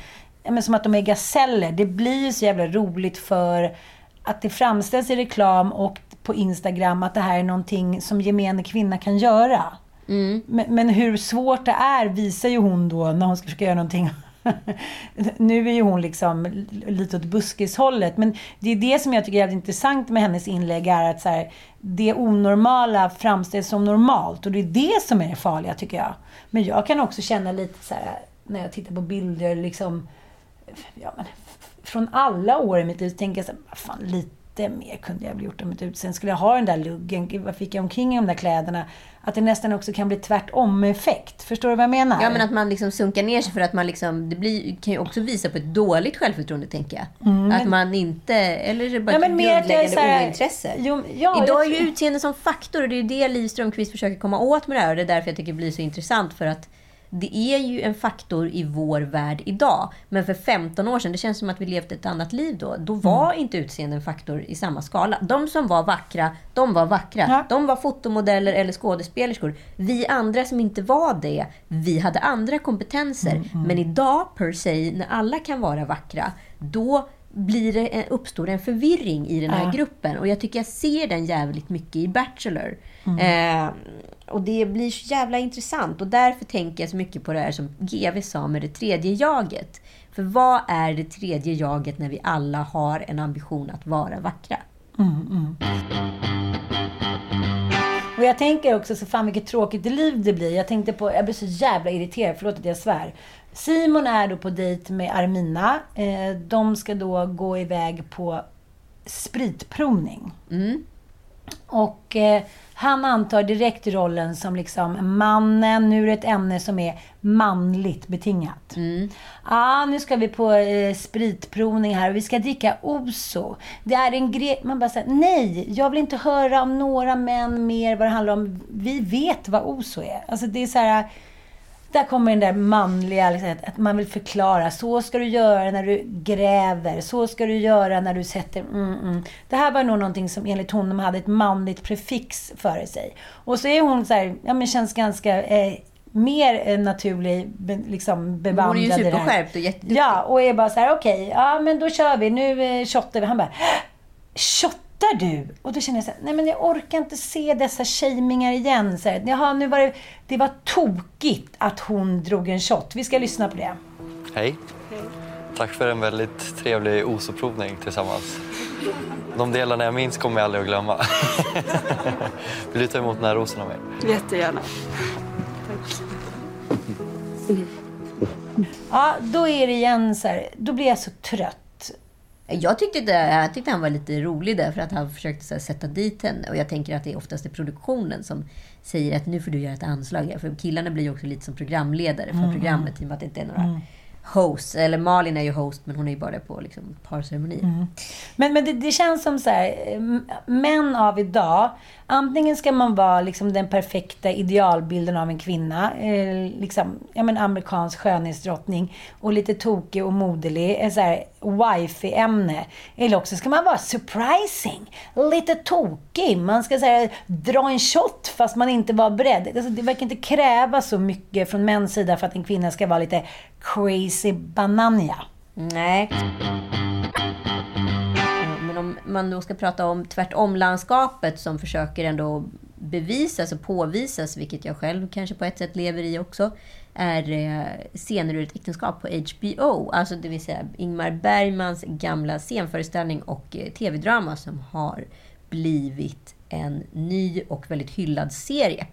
men som att de är gaseller. Det blir ju så jävla roligt för att det framställs i reklam och på Instagram att det här är någonting som gemene kvinna kan göra. Men, men hur svårt det är visar ju hon då när hon ska försöka göra någonting <laughs> nu är ju hon liksom lite åt buskishållet. Men det är det som jag tycker är jävligt intressant med hennes inlägg. är att så här, Det onormala framställs som normalt. Och det är det som är det farliga tycker jag. Men jag kan också känna lite så här, när jag tittar på bilder liksom... Ja, men, från alla år i mitt liv tänker jag så här, "Vad fan, lite mer kunde jag väl gjort om mitt utseende. Skulle jag ha den där luggen, vad fick jag omkring i de där kläderna? Att det nästan också kan bli tvärtom-effekt. Förstår du vad jag menar? Ja, men att man liksom sunkar ner sig för att man liksom... Det blir, kan ju också visa på ett dåligt självförtroende, tänker jag. Mm, att man inte... Eller är det bara Ja, ett men grundläggande här- ointresse? Jo, ja, Idag är ju utseende som faktor och det är ju det Liv Strömquist försöker komma åt med det här. Och det är därför jag tycker det blir så intressant. För att det är ju en faktor i vår värld idag. Men för 15 år sedan, det känns som att vi levde ett annat liv då. Då var inte utseende en faktor i samma skala. De som var vackra, de var vackra. De var fotomodeller eller skådespelerskor. Vi andra som inte var det, vi hade andra kompetenser. Men idag, per se, när alla kan vara vackra, då blir det, en- uppstår en förvirring i den här Ja. gruppen. Och jag tycker jag ser den jävligt mycket i Bachelor. Mm. Eh, och det blir så jävla intressant. Och därför tänker jag så mycket på det här som GV sa med det tredje jaget. För vad är det tredje jaget när vi alla har en ambition att vara vackra? Mm, Och jag tänker också så fan vilket tråkigt liv det blir. Jag tänkte på, jag blir så jävla irriterad, förlåt att jag svär. Simon är då på dejt med Armina. Eh, de ska då gå iväg på spritprovning. Och eh, han antar direkt rollen som liksom mannen, nu är det ett ämne som är manligt betingat. Ah, nu ska vi på eh, spritprovning här och vi ska dricka Oso. Det är en grej... Man bara säger nej, jag vill inte höra om några män mer vad det handlar om. Vi vet vad Oso är. Alltså det är så här... Där kommer den där manliga, liksom, att- man vill förklara. Så ska du göra när du gräver. Så ska du göra när du sätter... Mm, mm. Det här var nog någonting som enligt honom hade ett manligt prefix före sig. Och så är hon så här, ja men känns ganska... Eh, mer eh, naturlig, be, liksom bevandrad Hon är ju superskärpt och jätteduktig. Ja, och är bara så här, okej, ja men då kör vi. Nu eh, shottar vi. Han bara, shottar du? Och då känner jag så här, nej men jag orkar inte se dessa shamingar igen. Så här, Jaha, nu var det, det var tokigt att hon drog en shot. Vi ska lyssna på det. Hej. Tack för en väldigt trevlig OSO-provning tillsammans. De delarna jag minns kommer jag aldrig att glömma. <laughs> Vill du ta emot den här rosen av mig? Jättegärna. Ja, då är det igen så här, då blir jag så trött. Jag tyckte, det, jag tyckte han var lite rolig där för att han försökte här, sätta dit henne. Och jag tänker att det är oftast är produktionen som säger att nu får du göra ett anslag. För killarna blir ju också lite som programledare för Mm. programmet i och med att det inte är några Mm. hosts. Eller Malin är ju host men hon är ju bara på liksom, parceremonier. Mm. Men, men det, det känns som så här, män av idag, antingen ska man vara liksom den perfekta idealbilden av en kvinna, eh, liksom, ja men amerikansk skönhetsdrottning och lite tokig och moderlig, eh, så här wifi-ämne. Eller också ska man vara surprising, lite tokig. Man ska här, dra en shot fast man inte var beredd. Alltså, det verkar inte kräva så mycket från mäns sida för att en kvinna ska vara lite crazy bananja. Nej. Man då ska prata om tvärtom-landskapet som försöker ändå bevisas och påvisas, vilket jag själv kanske på ett sätt lever i också, är eh, scener ur ett äktenskap på HBO. Alltså det vill säga Ingmar Bergmans gamla scenföreställning och eh, tv-drama som har blivit en ny och väldigt hyllad serie.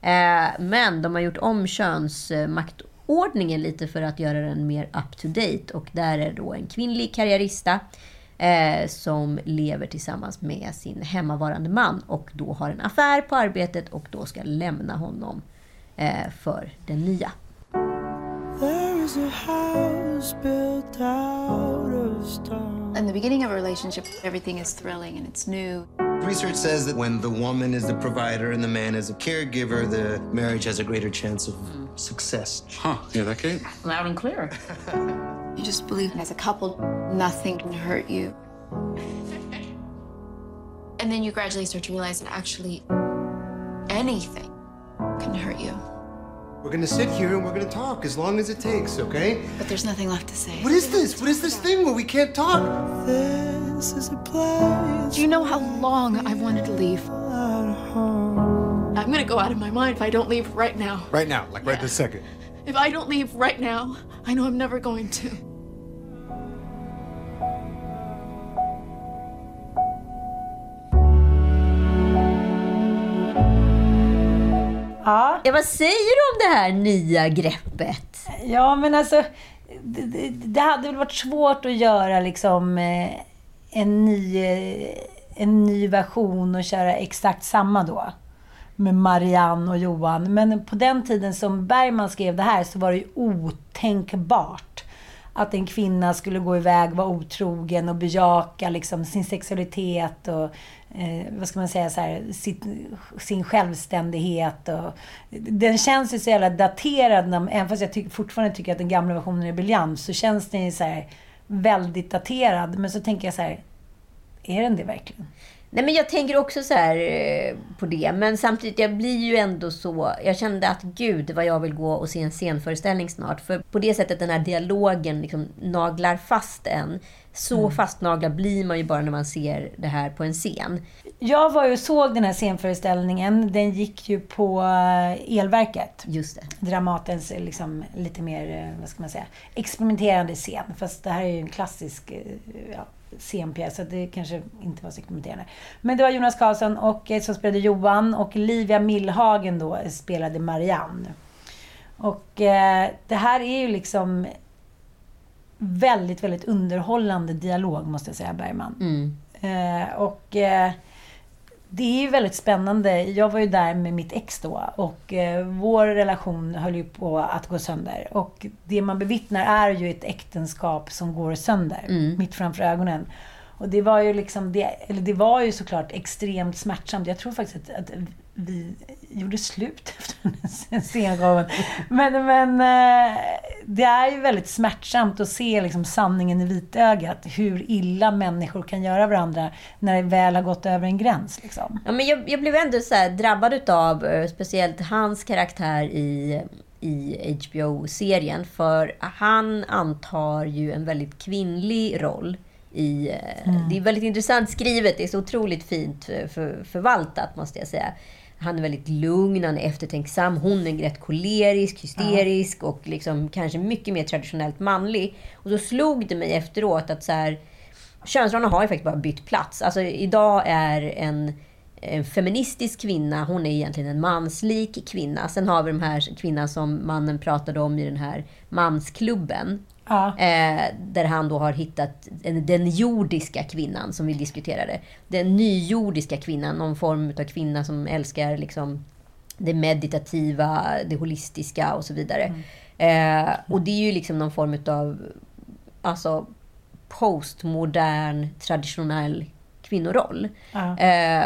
Eh, men de har gjort om könsmaktordningen lite för att göra den mer up to date. Och där är då en kvinnlig karriärista eh, som lever tillsammans med sin hemmavarande man och då har en affär på arbetet och då ska lämna honom eh, för den nya. There is a house built out of stone. In the beginning of a relationship, everything is thrilling and it's new. Research says that when the woman is the provider and the man is a caregiver, the marriage has a greater chance of success. Huh, yeah, that Kate? Loud and clear. You just believe as a couple, nothing can hurt you. And then you gradually start to realize that actually anything can hurt you. We're gonna sit here and we're gonna talk as long as it takes, okay? But there's nothing left to say. What is this? What is this thing where we can't talk? This is a place. Do you know how long I've wanted to leave? I'm gonna go out of my mind if I don't leave right now. Right now, like right this second. If I don't leave right now, I know I'm never going to. Ja. ja. Vad säger du om det här nya greppet? Ja, men alltså... Det, det, hade väl varit svårt att göra liksom eh, en ny, eh, en ny version och köra exakt samma då. Med Marianne och Johan. Men på den tiden som Bergman skrev det här så var det ju otänkbart att en kvinna skulle gå iväg, vara otrogen och bejaka liksom sin sexualitet och eh, vad ska man säga, så här, sitt, sin självständighet. Och, den känns ju så jävla daterad, när, även fast jag ty fortfarande tycker att den gamla versionen är briljant, så känns den ju så här, väldigt daterad. Men så tänker jag så här, är den det verkligen? Nej, men jag tänker också så här eh, på det. Men samtidigt, jag blir ju ändå så... Jag kände att gud vad jag vill gå och se en scenföreställning snart. För på det sättet den här dialogen liksom naglar fast en. Så Mm. fastnaglad blir man ju bara när man ser det här på en scen. Jag var ju och såg den här scenföreställningen. Den gick ju på eh, Elverket. Just det. Dramatens eh, liksom, lite mer, vad ska man säga, experimenterande scen. Fast det här är ju en klassisk ja, scenpjäs, så det kanske inte var så experimenterande. Men det var Jonas Karlsson och, eh, som spelade Johan och Livia Millhagen då spelade Marianne. Och eh, det här är ju liksom väldigt, väldigt underhållande dialog måste jag säga, Bergman. Mm. Eh, och eh, det är ju väldigt spännande. Jag var ju där med mitt ex då och eh, vår relation höll ju på att gå sönder. Och det man bevittnar är ju ett äktenskap som går sönder Mm. mitt framför ögonen. Och det var ju liksom, det, eller det var ju såklart extremt smärtsamt. Jag tror faktiskt att, att vi gjorde slut <laughs> efter den scengången. Men, men eh, det är ju väldigt smärtsamt att se liksom sanningen i vitögat. Hur illa människor kan göra varandra när det väl har gått över en gräns. Liksom. Ja, men jag, jag blev ändå så här drabbad utav eh, speciellt hans karaktär i, i HBO-serien. För han antar ju en väldigt kvinnlig roll. I, eh, Mm. Det är väldigt intressant skrivet. Det är så otroligt fint för, förvaltat, måste jag säga. Han är väldigt lugn, han är eftertänksam. Hon är rätt kolerisk, hysterisk och liksom kanske mycket mer traditionellt manlig. Och så slog det mig efteråt att så här, könsrollerna har ju faktiskt bara bytt plats. Alltså idag är en, en feministisk kvinna, hon är egentligen en manslik kvinna. Sen har vi de här kvinnan som mannen pratade om i den här mansklubben. Ja. Eh, där han då har hittat en, den jordiska kvinnan som vi diskuterade. Den nymordiska kvinnan, någon form av kvinna som älskar liksom det meditativa, det holistiska och så vidare. Eh, och det är ju liksom någon form av alltså, postmodern, traditionell kvinnoroll. Ja. Eh,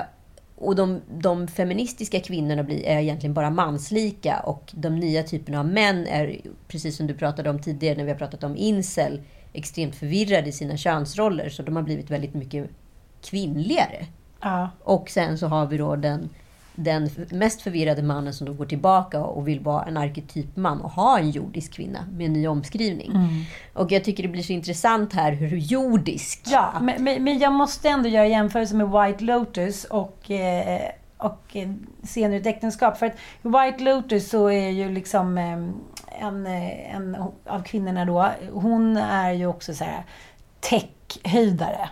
och de, de feministiska kvinnorna blir, är egentligen bara manslika och de nya typerna av män är, precis som du pratade om tidigare när vi har pratat om incel, extremt förvirrade i sina könsroller. Så de har blivit väldigt mycket kvinnligare. Ja. Och sen så har vi då den, den mest förvirrade mannen som då går tillbaka och vill vara en arketypman och ha en jordisk kvinna med en ny omskrivning. Mm. Och jag tycker det blir så intressant här hur jordisk... Ja, men, men, jag måste ändå göra jämförelse med White Lotus och, eh, och eh, Scener i ett äktenskap. För att i White Lotus så är ju liksom eh, en, en av kvinnorna då, hon är ju också så här tech-höjdare.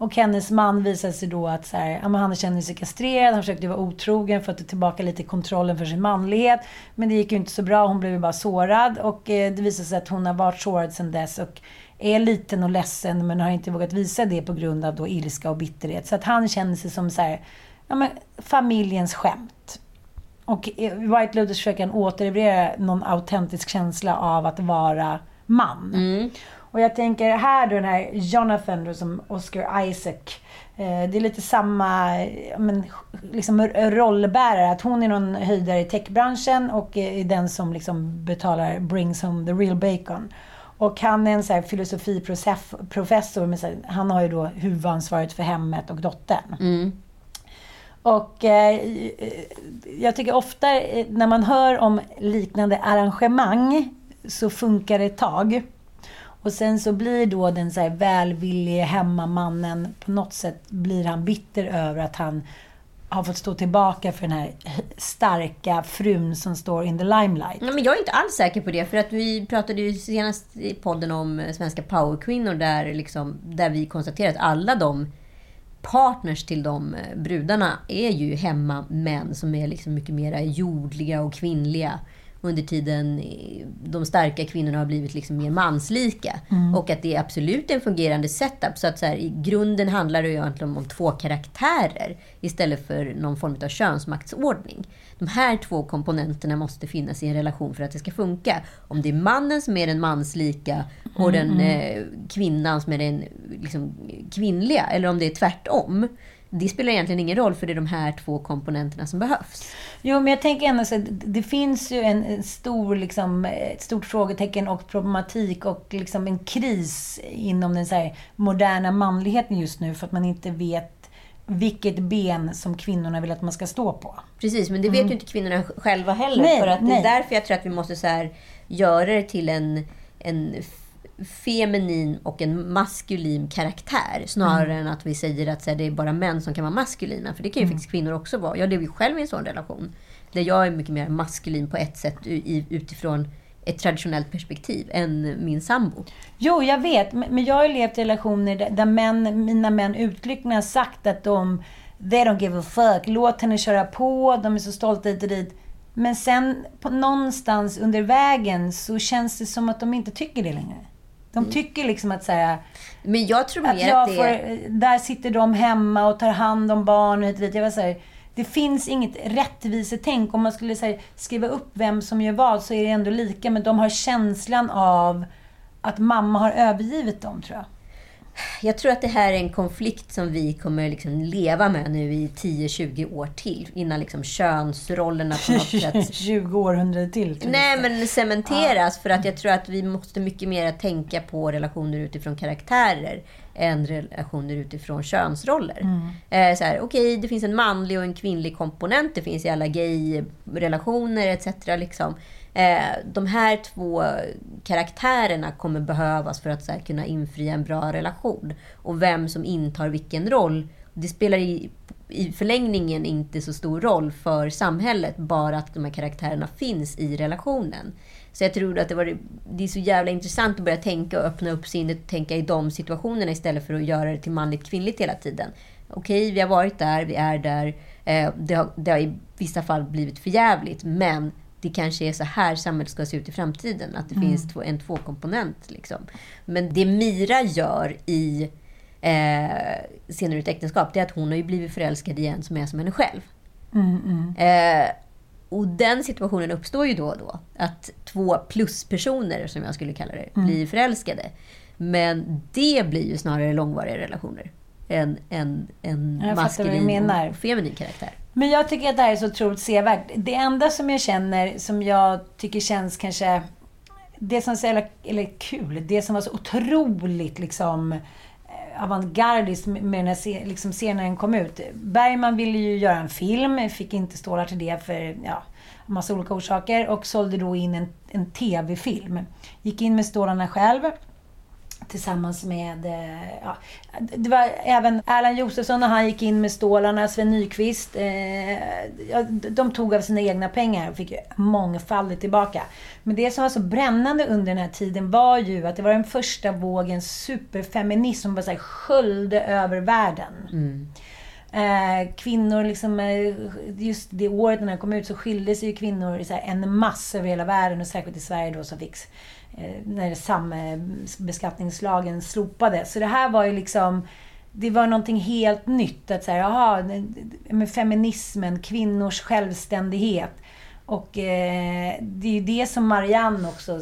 Och hennes man visade sig då att så här, han känner sig kastrerad, han försökte vara otrogen för att ta tillbaka lite kontrollen för sin manlighet. Men det gick ju inte så bra, hon blev ju bara sårad. Och eh, det visade sig att hon har varit sårad sedan dess och är liten och ledsen men har inte vågat visa det på grund av då ilska och bitterhet. Så att han känner sig som så här, ja, men, familjens skämt. Och i White Lotus försöker han någon autentisk känsla av att vara man. Mm. Och jag tänker här då den här Jonathan då, som Oscar Isaac. Eh, det är lite samma men, liksom, rollbärare. Att hon är någon höjdare i techbranschen och är den som liksom betalar brings home the real bacon. Och han är en så filosofiprofessor, men så här, han har ju då huvudansvaret för hemmet och dottern. Mm. Och eh, jag tycker ofta eh, när man hör om liknande arrangemang så funkar det ett tag. Och sen så blir då den så här välvillige hemmamannen, på något sätt blir han bitter över att han har fått stå tillbaka för den här starka frun som står in the limelight. Ja, men jag är inte alls säker på det. För att vi pratade ju senast i podden om svenska powerkvinnor där, liksom, där vi konstaterade att alla de partners till de eh, brudarna är ju hemmamän som är liksom mycket mer jordliga och kvinnliga under tiden de starka kvinnorna har blivit liksom mer manslika. Mm. Och att det är absolut en fungerande setup. Så att så här, i grunden handlar det ju egentligen om två karaktärer istället för någon form av könsmaktsordning. De här två komponenterna måste finnas i en relation för att det ska funka. Om det är mannen som är den manslika och Mm, den mm. eh, kvinnan som är den liksom, kvinnliga, eller om det är tvärtom. Det spelar egentligen ingen roll, för det är de här två komponenterna som behövs. Jo, men jag tänker ändå så att det- finns ju en, stor, liksom, ett stort frågetecken och problematik och liksom en kris inom den så moderna manligheten just nu för att man inte vet vilket ben som kvinnorna vill att man ska stå på. Precis, men det vet ju inte kvinnorna själva heller. Mm. Nej, för att nej. Det är därför jag tror att vi måste så här, göra det till en, en feminin och en maskulin karaktär. Snarare Mm. än att vi säger att här, det är bara män som kan vara maskulina. För det kan ju Mm. faktiskt kvinnor också vara. Jag lever ju själv i en sån relation. Där jag är mycket mer maskulin på ett sätt utifrån ett traditionellt perspektiv än min sambo. Jo, jag vet. Men jag har ju levt i relationer där, där män, mina män uttryckligen har sagt att de They don't give a fuck. Låt henne köra på. De är så stolta hit och dit. Men sen på någonstans under vägen så känns det som att de inte tycker det längre. De tycker liksom att här, Men jag tror att mer jag att det... får, Där sitter de hemma och tar hand om barn och hit och dit. Jag var så här, det finns inget rättvisetänk. Om man skulle här, skriva upp vem som gör vad så är det ändå lika. Men de har känslan av att mamma har övergivit dem, tror jag. Jag tror att det här är en konflikt som vi kommer liksom leva med nu i 10-20 år till. Innan liksom könsrollerna på något sätt <laughs> 20 århundraden till. Nej, jag. men cementeras. För att jag tror att vi måste mycket mer tänka på relationer utifrån karaktärer än relationer utifrån könsroller. Mm. Eh, så här, Okej, det finns en manlig och en kvinnlig komponent. Det finns i alla gay-relationer etc. Liksom. Eh, de här två karaktärerna kommer behövas för att så här, kunna infria en bra relation. Och vem som intar vilken roll, det spelar i, i förlängningen inte så stor roll för samhället, bara att de här karaktärerna finns i relationen. Så jag tror att det, var, det är så jävla intressant att börja tänka och öppna upp sinnet och tänka i de situationerna istället för att göra det till manligt kvinnligt hela tiden. Okej, vi har varit där, vi är där. Eh, det, har, det har i vissa fall blivit förjävligt, men det kanske är så här samhället ska se ut i framtiden. Att det Mm. finns två, en tvåkomponent. Liksom. Men det Mira gör i eh, Senare ut äktenskap, det är att hon har ju blivit förälskad i en som är som henne själv. Mm, mm. Eh, och den situationen uppstår ju då och då. Att två pluspersoner, som jag skulle kalla det, Mm. blir förälskade. Men det blir ju snarare långvariga relationer. Än en, en maskulin och feminin karaktär. Men jag tycker att det här är så otroligt sevärt. Det enda som jag känner, som jag tycker känns kanske... Det som är så jävla, eller kul, det som var så otroligt liksom eh, avantgardiskt med den här liksom, serien när den kom ut. Bergman ville ju göra en film, fick inte stålar till det för ja, massa olika orsaker och sålde då in en, en TV-film. Gick in med stålarna själv tillsammans med... eh, Ja, det var även Erland Josefsson när han gick in med stålarna, Sven Nykvist. Eh, de tog av sina egna pengar och fick mångfaldigt tillbaka. Men det som var så brännande under den här tiden var ju att det var den första vågen superfeminism som bara så här sköljde över världen. Eh, kvinnor, liksom, eh, just det året när den kom ut så skilde sig ju kvinnor så här en massa över hela världen och särskilt i Sverige då så fick Eh, när sambeskattningslagen slopades. Så det här var ju liksom det var någonting helt nytt. Att så här, aha, med feminismen, kvinnors självständighet. Och eh, det är ju det som Marianne också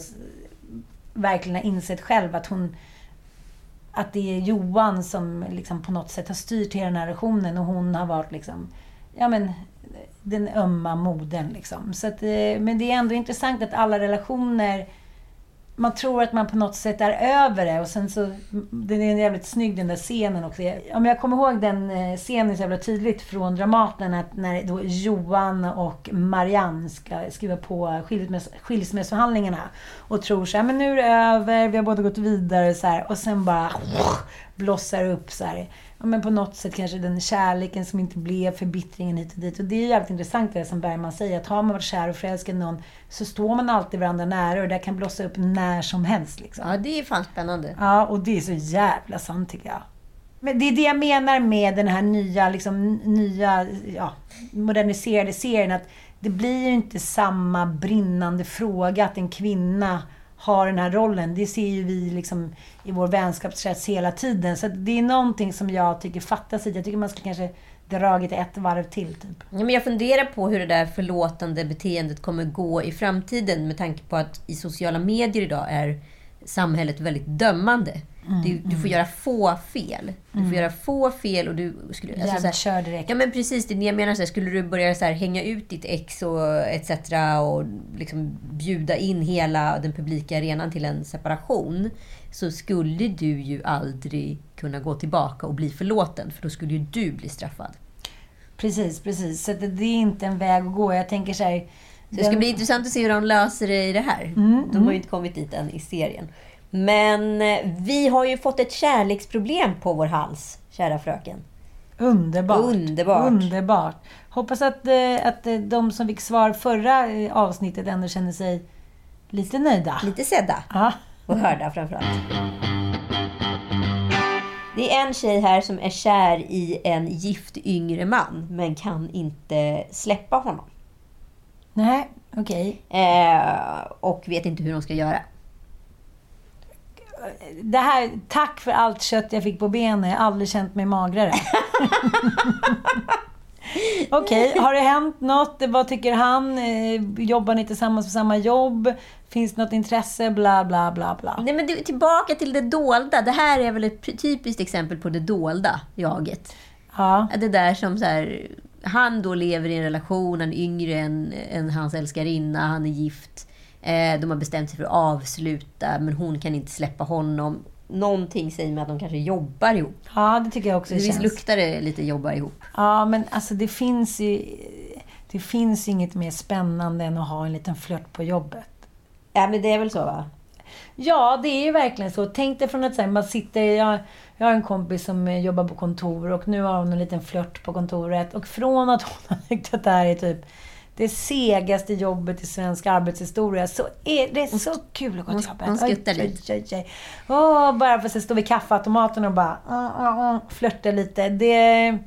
verkligen har insett själv. Att hon att det är Johan som liksom på något sätt har styrt hela den här relationen och hon har varit liksom, ja men, den ömma modern liksom. Så att, eh, men det är ändå intressant att alla relationer man tror att man på något sätt är över det och sen så... Den är jävligt snygg den där scenen också. Om jag kommer ihåg den eh, scenen så jävla tydligt från Dramaten att när då Johan och Marianne ska skriva på skilsmäss skilsmässoförhandlingarna och tror så här, men nu är det över, vi har båda gått vidare så här, och sen bara blossar upp så här. Ja, men på något sätt kanske den kärleken som inte blev, förbittringen hit och dit. Och det är jävligt intressant det som Bergman säger, att har man varit kär och förälskad i någon så står man alltid varandra nära och det kan blossa upp när som helst. Liksom. Ja, det är fan spännande. Ja, och det är så jävla sant tycker jag. Men det är det jag menar med den här nya, liksom, nya ja, moderniserade serien. Att det blir ju inte samma brinnande fråga att en kvinna har den här rollen. Det ser ju vi liksom i vår vänskapskrets hela tiden. Så det är någonting som jag tycker fattas i. Jag tycker man ska kanske dragit ett varv till. Typ. Ja, men jag funderar på hur det där förlåtande beteendet kommer gå i framtiden med tanke på att i sociala medier idag är samhället väldigt dömande. Mm, du, du får mm. göra få fel. Du Mm. får göra få fel och du... Skulle, alltså, Jävligt så här- kör direkt. Ja men precis, det jag menar. Så här, skulle du börja så här, hänga ut ditt ex och etc. och liksom bjuda in hela den publika arenan till en separation. Så skulle du ju aldrig kunna gå tillbaka och bli förlåten. För då skulle ju du bli straffad. Precis, precis. Så det det är inte en väg att gå. Jag tänker så här... Så det ska bli intressant att se hur de löser det i det här. Mm, de har ju inte kommit dit än i serien. Men eh, vi har ju fått ett kärleksproblem på vår hals, kära fröken. Underbart. Underbart. Underbart. Hoppas att, eh, att eh, de som fick svar förra avsnittet ändå känner sig lite nöjda. Lite sedda. Ja. Och hörda framförallt. Det är en tjej här som är kär i en gift yngre man, men kan inte släppa honom. Nej, okej. Eh, och vet inte hur de ska göra. Det här, tack för allt kött jag fick på benen. Jag har aldrig känt mig magrare. <laughs> Okej, har det hänt något? Vad tycker han? Eh, Jobbar ni tillsammans på samma jobb? Finns det något intresse? Bla, bla, bla, bla. Nej, men det, tillbaka till det dolda. Det här är väl ett typiskt exempel på det dolda jaget. Ja. Det där som så här, han då lever i en relation, han är yngre än, än hans älskarinna, han är gift. Eh, de har bestämt sig för att avsluta, men hon kan inte släppa honom. Någonting säger mig att de kanske jobbar ihop. Ja, det tycker jag också Det visst luktar det lite jobbar ihop. Ja, men alltså det finns ju... Det finns inget mer spännande än att ha en liten flört på jobbet. Ja, men det är väl så va? Ja, det är ju verkligen så. Tänk dig från att här, man sitter... Jag, jag har en kompis som eh, jobbar på kontor och nu har hon en liten flört på kontoret. Och från att hon <laughs> har tyckt att det här är typ det segaste jobbet i svensk arbetshistoria så är det så kul att gå till jobbet. hon skuttar lite. Åh, bara för att stå vid kaffeautomaten och bara uh, uh, flörta lite. Det,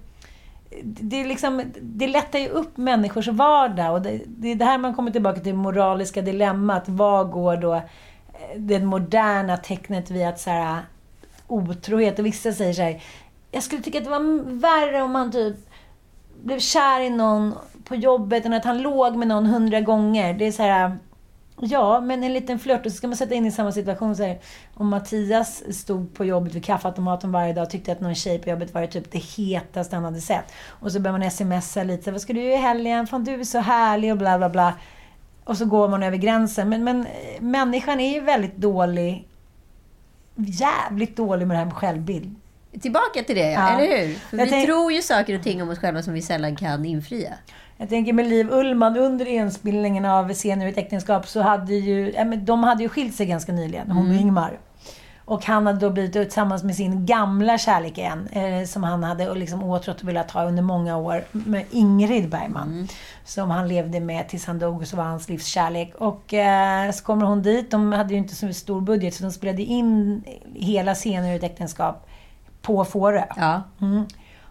det, är liksom, det lättar ju upp människors vardag. Och det, det är det här man kommer tillbaka till moraliska dilemmat. Vad går då eh, det moderna tecknet vid att så här, otrohet? Och vissa säger så här, jag skulle tycka att det var värre om man typ blev kär i någon på jobbet eller att han låg med någon hundra gånger. Det är så här... Ja, men en liten flört. Och så ska man sätta in i samma situation. Så här, om Mattias stod på jobbet vid kaffeautomaten varje dag och tyckte att någon tjej på jobbet var typ det hetaste han hade sett. Och så börjar man smsa lite. Vad ska du göra i helgen? Fan, du är så härlig och bla bla bla. Och så går man över gränsen. Men, men eh, människan är ju väldigt dålig. Jävligt dålig med det här med självbild. Tillbaka till det, Ja. eller hur? För Jag vi tänk- tror ju saker och ting om oss själva som vi sällan kan infria. Jag tänker med Liv Ullman under inspelningen av Scener ur ett äktenskap så hade ju, ja, men de hade ju skilt sig ganska nyligen, hon och Mm. Ingmar. Och han hade då blivit tillsammans med sin gamla kärlek igen, eh, som han hade liksom åtrått och velat ha under många år, med Ingrid Bergman. Som han levde med tills han dog och så var hans livs kärlek. Och eh, så kommer hon dit, de hade ju inte så stor budget så de spelade in hela Scener ur ett äktenskap på Fårö. Ja. Mm.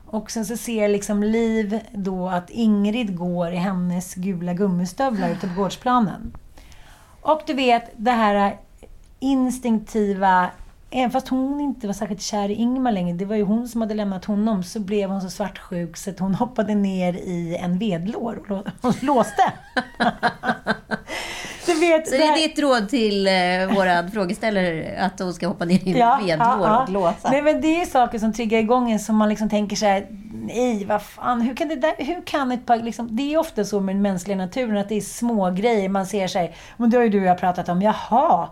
Och sen så ser liksom Liv då att Ingrid går i hennes gula gummistövlar ute på gårdsplanen. Och du vet, det här instinktiva... Även fast hon inte var särskilt kär i Ingmar längre, det var ju hon som hade lämnat honom, så blev hon så svartsjuk så att hon hoppade ner i en vedlår och <laughs> och låste. <laughs> du vet, Så det är ditt råd till eh, våran frågeställare att hon ska hoppa ner i en vedlår och låsa? Nej, men det är saker som triggar igång en som man liksom tänker så här, nej, vad fan, hur kan det där, hur kan ett par, liksom, det är ofta så med den mänskliga naturen att det är små grejer man ser sig, men det har ju du och jag pratat om, jaha,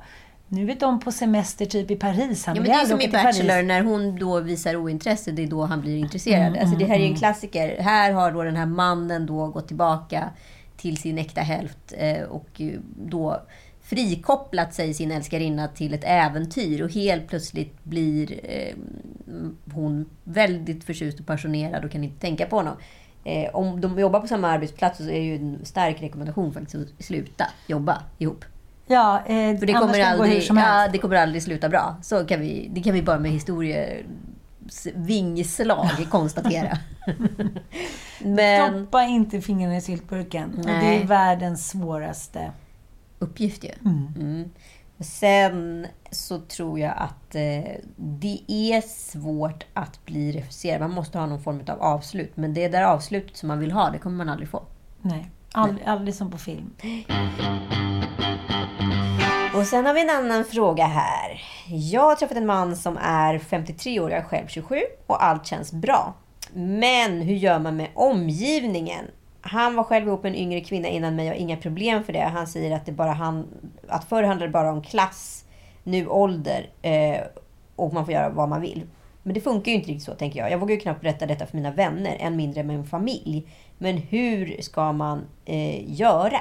Nu vet de på semester typ i Paris. Han Ja, men det är som i Paris. Bachelor, när hon då visar ointresse, det är då han blir intresserad. Mm, alltså det här är en mm, klassiker. Här har då den här mannen då gått tillbaka till sin äkta hälft eh, och då frikopplat sig sin älskarinna till ett äventyr och helt plötsligt blir eh, hon väldigt förtjust och passionerad och kan inte tänka på honom. Eh, om de jobbar på samma arbetsplats så är det ju en stark rekommendation faktiskt att sluta jobba ihop. Ja, eh, För det kommer, det aldrig, helst. ja, det kommer aldrig sluta bra. Så kan vi, det kan vi bara med historie vingslag <laughs> konstatera. <laughs> Men, Stoppa inte fingrarna i syltburken. Och det är världens svåraste. uppgift ju. Mm. Sen så tror jag att eh, det är svårt att bli refuserad. Man måste ha någon form av avslut. Men det där avslutet som man vill ha, det kommer man aldrig få. Nej, aldrig, aldrig som på film. Och sen har vi en annan fråga här. Jag har träffat en man som är 53 år, jag är själv 27 och allt känns bra. Men hur gör man med omgivningen? Han var själv ihop med en yngre kvinna innan mig och inga problem för det. Han säger att det bara han, att förr handlade det bara om klass, nu ålder eh, och man får göra vad man vill. Men det funkar ju inte riktigt så, tänker jag. Jag vågar ju knappt berätta detta för mina vänner, än mindre med min familj. Men hur ska man eh, göra?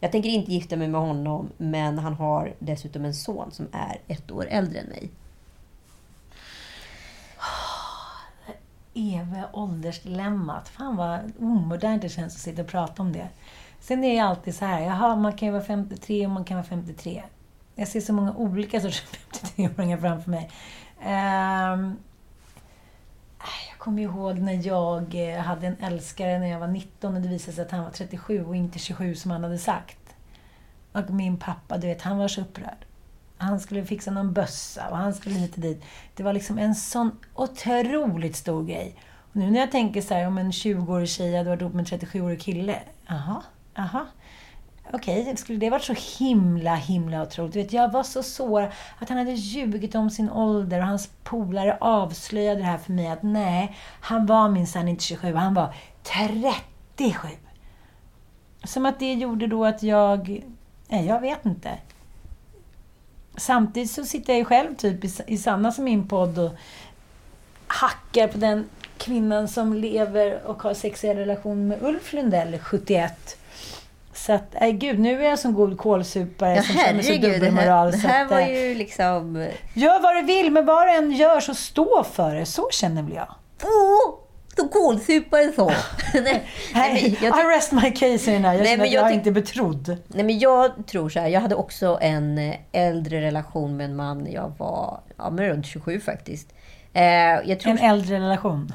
Jag tänker inte gifta mig med honom, men han har dessutom en son som är ett år äldre än mig. Ah, Eviga åldersdilemmat. Fan vad omodernt det känns att sitta och prata om det. Sen är det alltid så här, jaha, man kan ju vara 53 och man kan vara 53. Jag ser så många olika sorters 53-åringar <laughs> framför mig. Um, kommer ihåg när jag eh, hade en älskare när jag var 19 och det visade sig att han var 37 och inte 27 som han hade sagt. Och min pappa, du vet, han var så upprörd. Han skulle fixa någon bössa och han skulle hit och dit. Det var liksom en sån otroligt stor grej. Och nu när jag tänker så här, om en 20-årig tjej hade varit ihop med en 37-årig kille. Jaha, jaha. Okej, skulle det varit så himla, himla otroligt? Vet, jag var så sårad att han hade ljugit om sin ålder och hans polare avslöjade det här för mig att nej, han var minsann inte 27, han var 37. Som att det gjorde då att jag... Nej, jag vet inte. Samtidigt så sitter jag ju själv typ i, i Sanna som min podd och hackar på den kvinnan som lever och har sexuell relation med Ulf Lundell, 71. Så att, nej gud, nu är jag som god kålsupare Ja, som känner så herregud. Det dubbelmoral. här, det här att, var eh, ju liksom... Gör vad du vill, men vad du än gör så stå för det. Så känner väl jag. Åh! Så kålsupare så. <laughs> nej, Nej, jag I rest my case i den här. Jag Nej, känner men att jag jag är inte betrodd. Nej, men jag tror så här. Jag hade också en eh, äldre relation med en man när jag var ja, men runt 27 faktiskt. Eh, En äldre relation.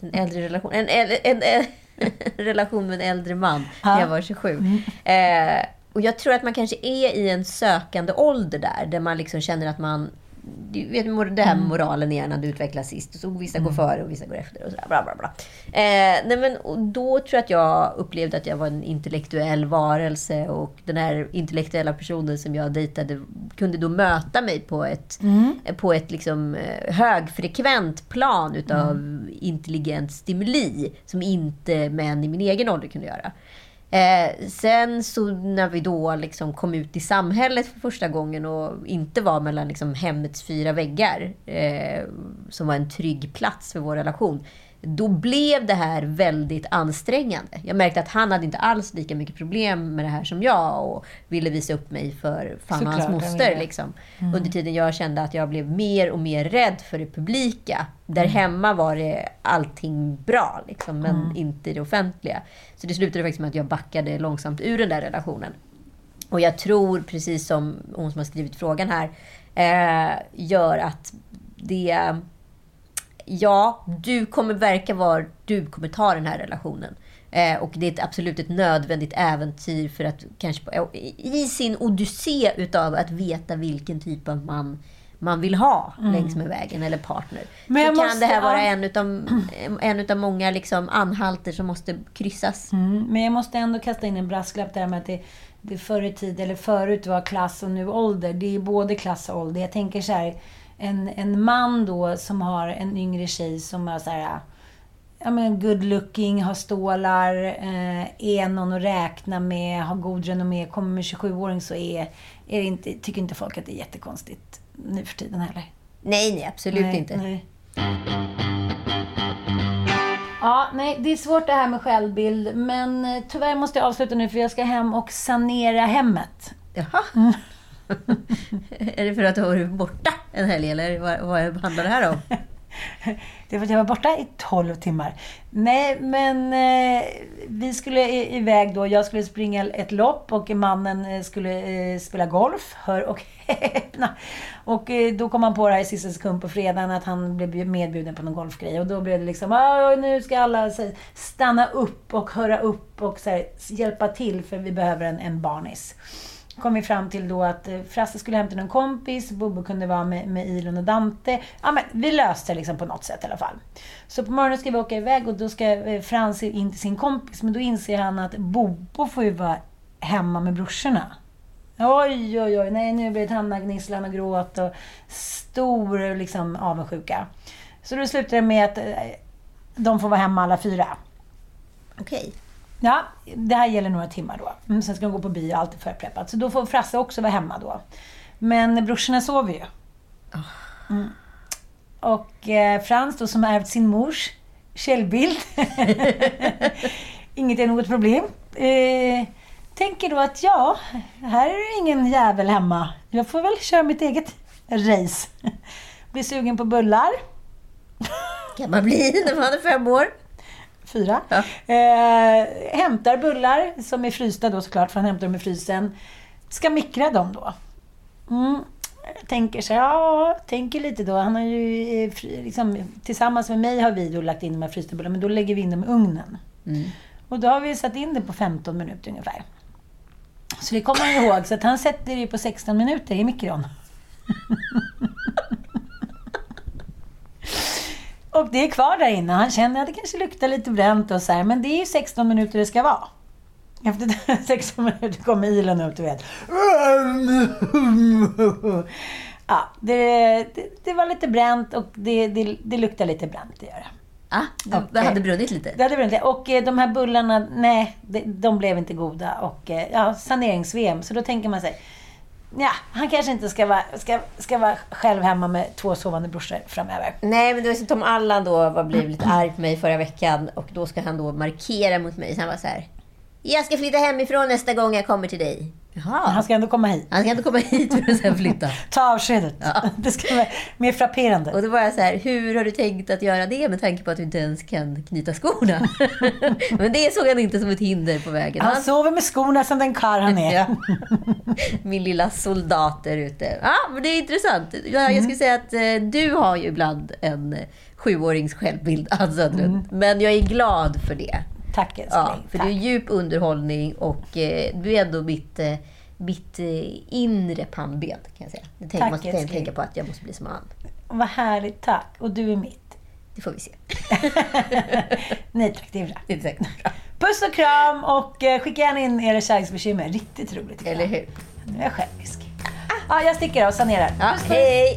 En äldre relation. En, en, en, en <laughs> relation med en äldre man när Ja. jag var 27. Eh, och jag tror att man kanske är i en sökande ålder där, där man liksom känner att man du vet det här med Mm. moralen igen, att utvecklas sist. Så vissa går Mm. före och vissa går efter. Och sådär, bla, bla, bla. Eh, nej men, då tror jag att jag upplevde att jag var en intellektuell varelse. Och den här intellektuella personen som jag dejtade kunde då möta mig på ett, Mm. på ett liksom, eh, högfrekvent plan utav Mm. intelligent stimuli. Som inte män i min egen ålder kunde göra. Eh, sen så när vi då liksom kom ut i samhället för första gången och inte var mellan liksom hemmets fyra väggar, eh, som var en trygg plats för vår relation, då blev det här väldigt ansträngande. Jag märkte att han hade inte alls lika mycket problem med det här som jag och ville visa upp mig för fan hans Såklart, han moster. Liksom. Mm. Under tiden jag kände att jag blev mer och mer rädd för det publika. Där Mm. hemma var det allting bra, liksom, men Mm. inte i det offentliga. Så det slutade faktiskt med att jag backade långsamt ur den där relationen. Och jag tror, precis som hon som har skrivit frågan här, eh, gör att det... Ja, du kommer verka var du kommer ta den här relationen. Eh, och det är ett, absolut ett nödvändigt äventyr för att kanske i sin odyssé utav att veta vilken typ av man man vill ha Mm. längs med vägen eller partner. Men så jag kan måste- det här vara en utav, <clears throat> en utav många liksom anhalter som måste kryssas. Mm, men jag måste ändå kasta in en brasklapp där med att det, det förr i tid, eller förut var klass och nu ålder. Det är både klass och ålder. Jag tänker så här, en, en man då som har en yngre tjej som har så här, ja, men good looking, har stålar, eh, är någon att räkna med, har god renommé, kommer med 27-åring så är, är inte, tycker inte folk att det är jättekonstigt nu för tiden heller. Nej, nej, absolut Nej, inte. nej. Ja, nej, det är svårt det här med självbild. Men eh, tyvärr måste jag avsluta nu för jag ska hem och sanera hemmet. Jaha. <laughs> är det för att du har varit borta en helg eller vad, vad handlar det här om? <laughs> Det är för att jag var borta i 12 timmar. Nej, men eh, vi skulle iväg då. Jag skulle springa ett lopp och mannen eh, skulle eh, spela golf. Hör och häpna. Och eh, då kom han på det här i sista sekund på fredagen att han blev medbjuden på någon golfgrej. Och då blev det liksom, nu ska alla så, här, stanna upp och höra upp och så här, hjälpa till för vi behöver en, en barnis kom vi fram till då att eh, Frasse skulle hämta någon kompis, Bobo kunde vara med, med Ilon och Dante. Ja, men vi löste det liksom på något sätt i alla fall. Så på morgonen ska vi åka iväg och då ska eh, Frans in till sin kompis, men då inser han att Bobo får ju vara hemma med brorsorna. Oj, oj, oj, nej nu blir det tandagnisslan och gråt och stor liksom avundsjuka. Så då slutar det med att eh, de får vara hemma alla fyra. Okej. Ja, det här gäller några timmar då. Mm, sen ska de gå på bio, allt är förpreppat. Så då får Frasse också vara hemma då. Men brorsorna sover ju. Mm. Och eh, Frans då som har ärvt sin mors källbild. <laughs> Inget är något problem. Eh, tänker då att ja, här är det ingen jävel hemma. Jag får väl köra mitt eget race. Blir sugen på bullar. Kan man bli när man är fem år? Fyra. Eh, hämtar bullar som är frysta då såklart, för han hämtar dem i frysen. Ska mikra dem då. Mm. Tänker så ja, tänker lite då. Han har ju eh, liksom, tillsammans med mig har vi då lagt in de här frysta bullarna, men då lägger vi in dem i ugnen. Och då har vi satt in det på 15 minuter ungefär. Så det kommer han ihåg, så att han sätter det på 16 minuter i mikron. <laughs> Och det är kvar där inne. Han känner att det kanske luktar lite bränt och så här, men det är ju 16 minuter det ska vara. Efter 16 <laughs> minuter kommer ilen upp, du vet. <laughs> Ja, det, det, det var lite bränt och det, det, det luktar lite bränt, det gör det. Ah, det, Och, det hade eh, brunnit lite? Det hade brunnit lite. Och eh, de här bullarna, nej, de, blev inte goda. Och eh, ja, saneringsvem. Så då tänker man sig, ja, han kanske inte ska vara, ska, ska vara själv hemma med två sovande brorsor framöver. Nej, men det var som Tom Allan då var blev lite <clears throat> arg på mig förra veckan och då ska han då markera mot mig. Så han var så här. Jag ska flytta hemifrån nästa gång jag kommer till dig. Jaha. Han ska ändå komma hit. Han ska ändå komma hit för att sen flytta. <laughs> Ta avskedet. <laughs> Det ska vara mer frapperande. Och då var jag så här, hur har du tänkt att göra det med tanke på att du inte ens kan knyta skorna? <laughs> Men det såg han inte som ett hinder på vägen. Han sover med skorna som den karl han är. Ja. Min lilla soldat där ute. Ja, men det är intressant. Jag, jag skulle säga att eh, du har ju ibland en sjuårings självbild, Ann Söderlund. Men jag är glad för det. Tack älskling. Ja, för det är djup underhållning och eh, du är ändå mitt, eh, mitt eh, inre pannben, kan jag säga. Jag tänker, Tack, måste älskling. tänka på att jag måste bli som han. Vad härligt, tack. Och du är mitt. Det får vi se. <laughs> Nej tack, det är bra. Det är säkert bra. Puss och kram och eh, skicka gärna in era kärleksbekymmer. Riktigt roligt. Eller hur? Nu är jag självisk. Ja, jag sticker och sanerar. Ja, Puss, puss. hej!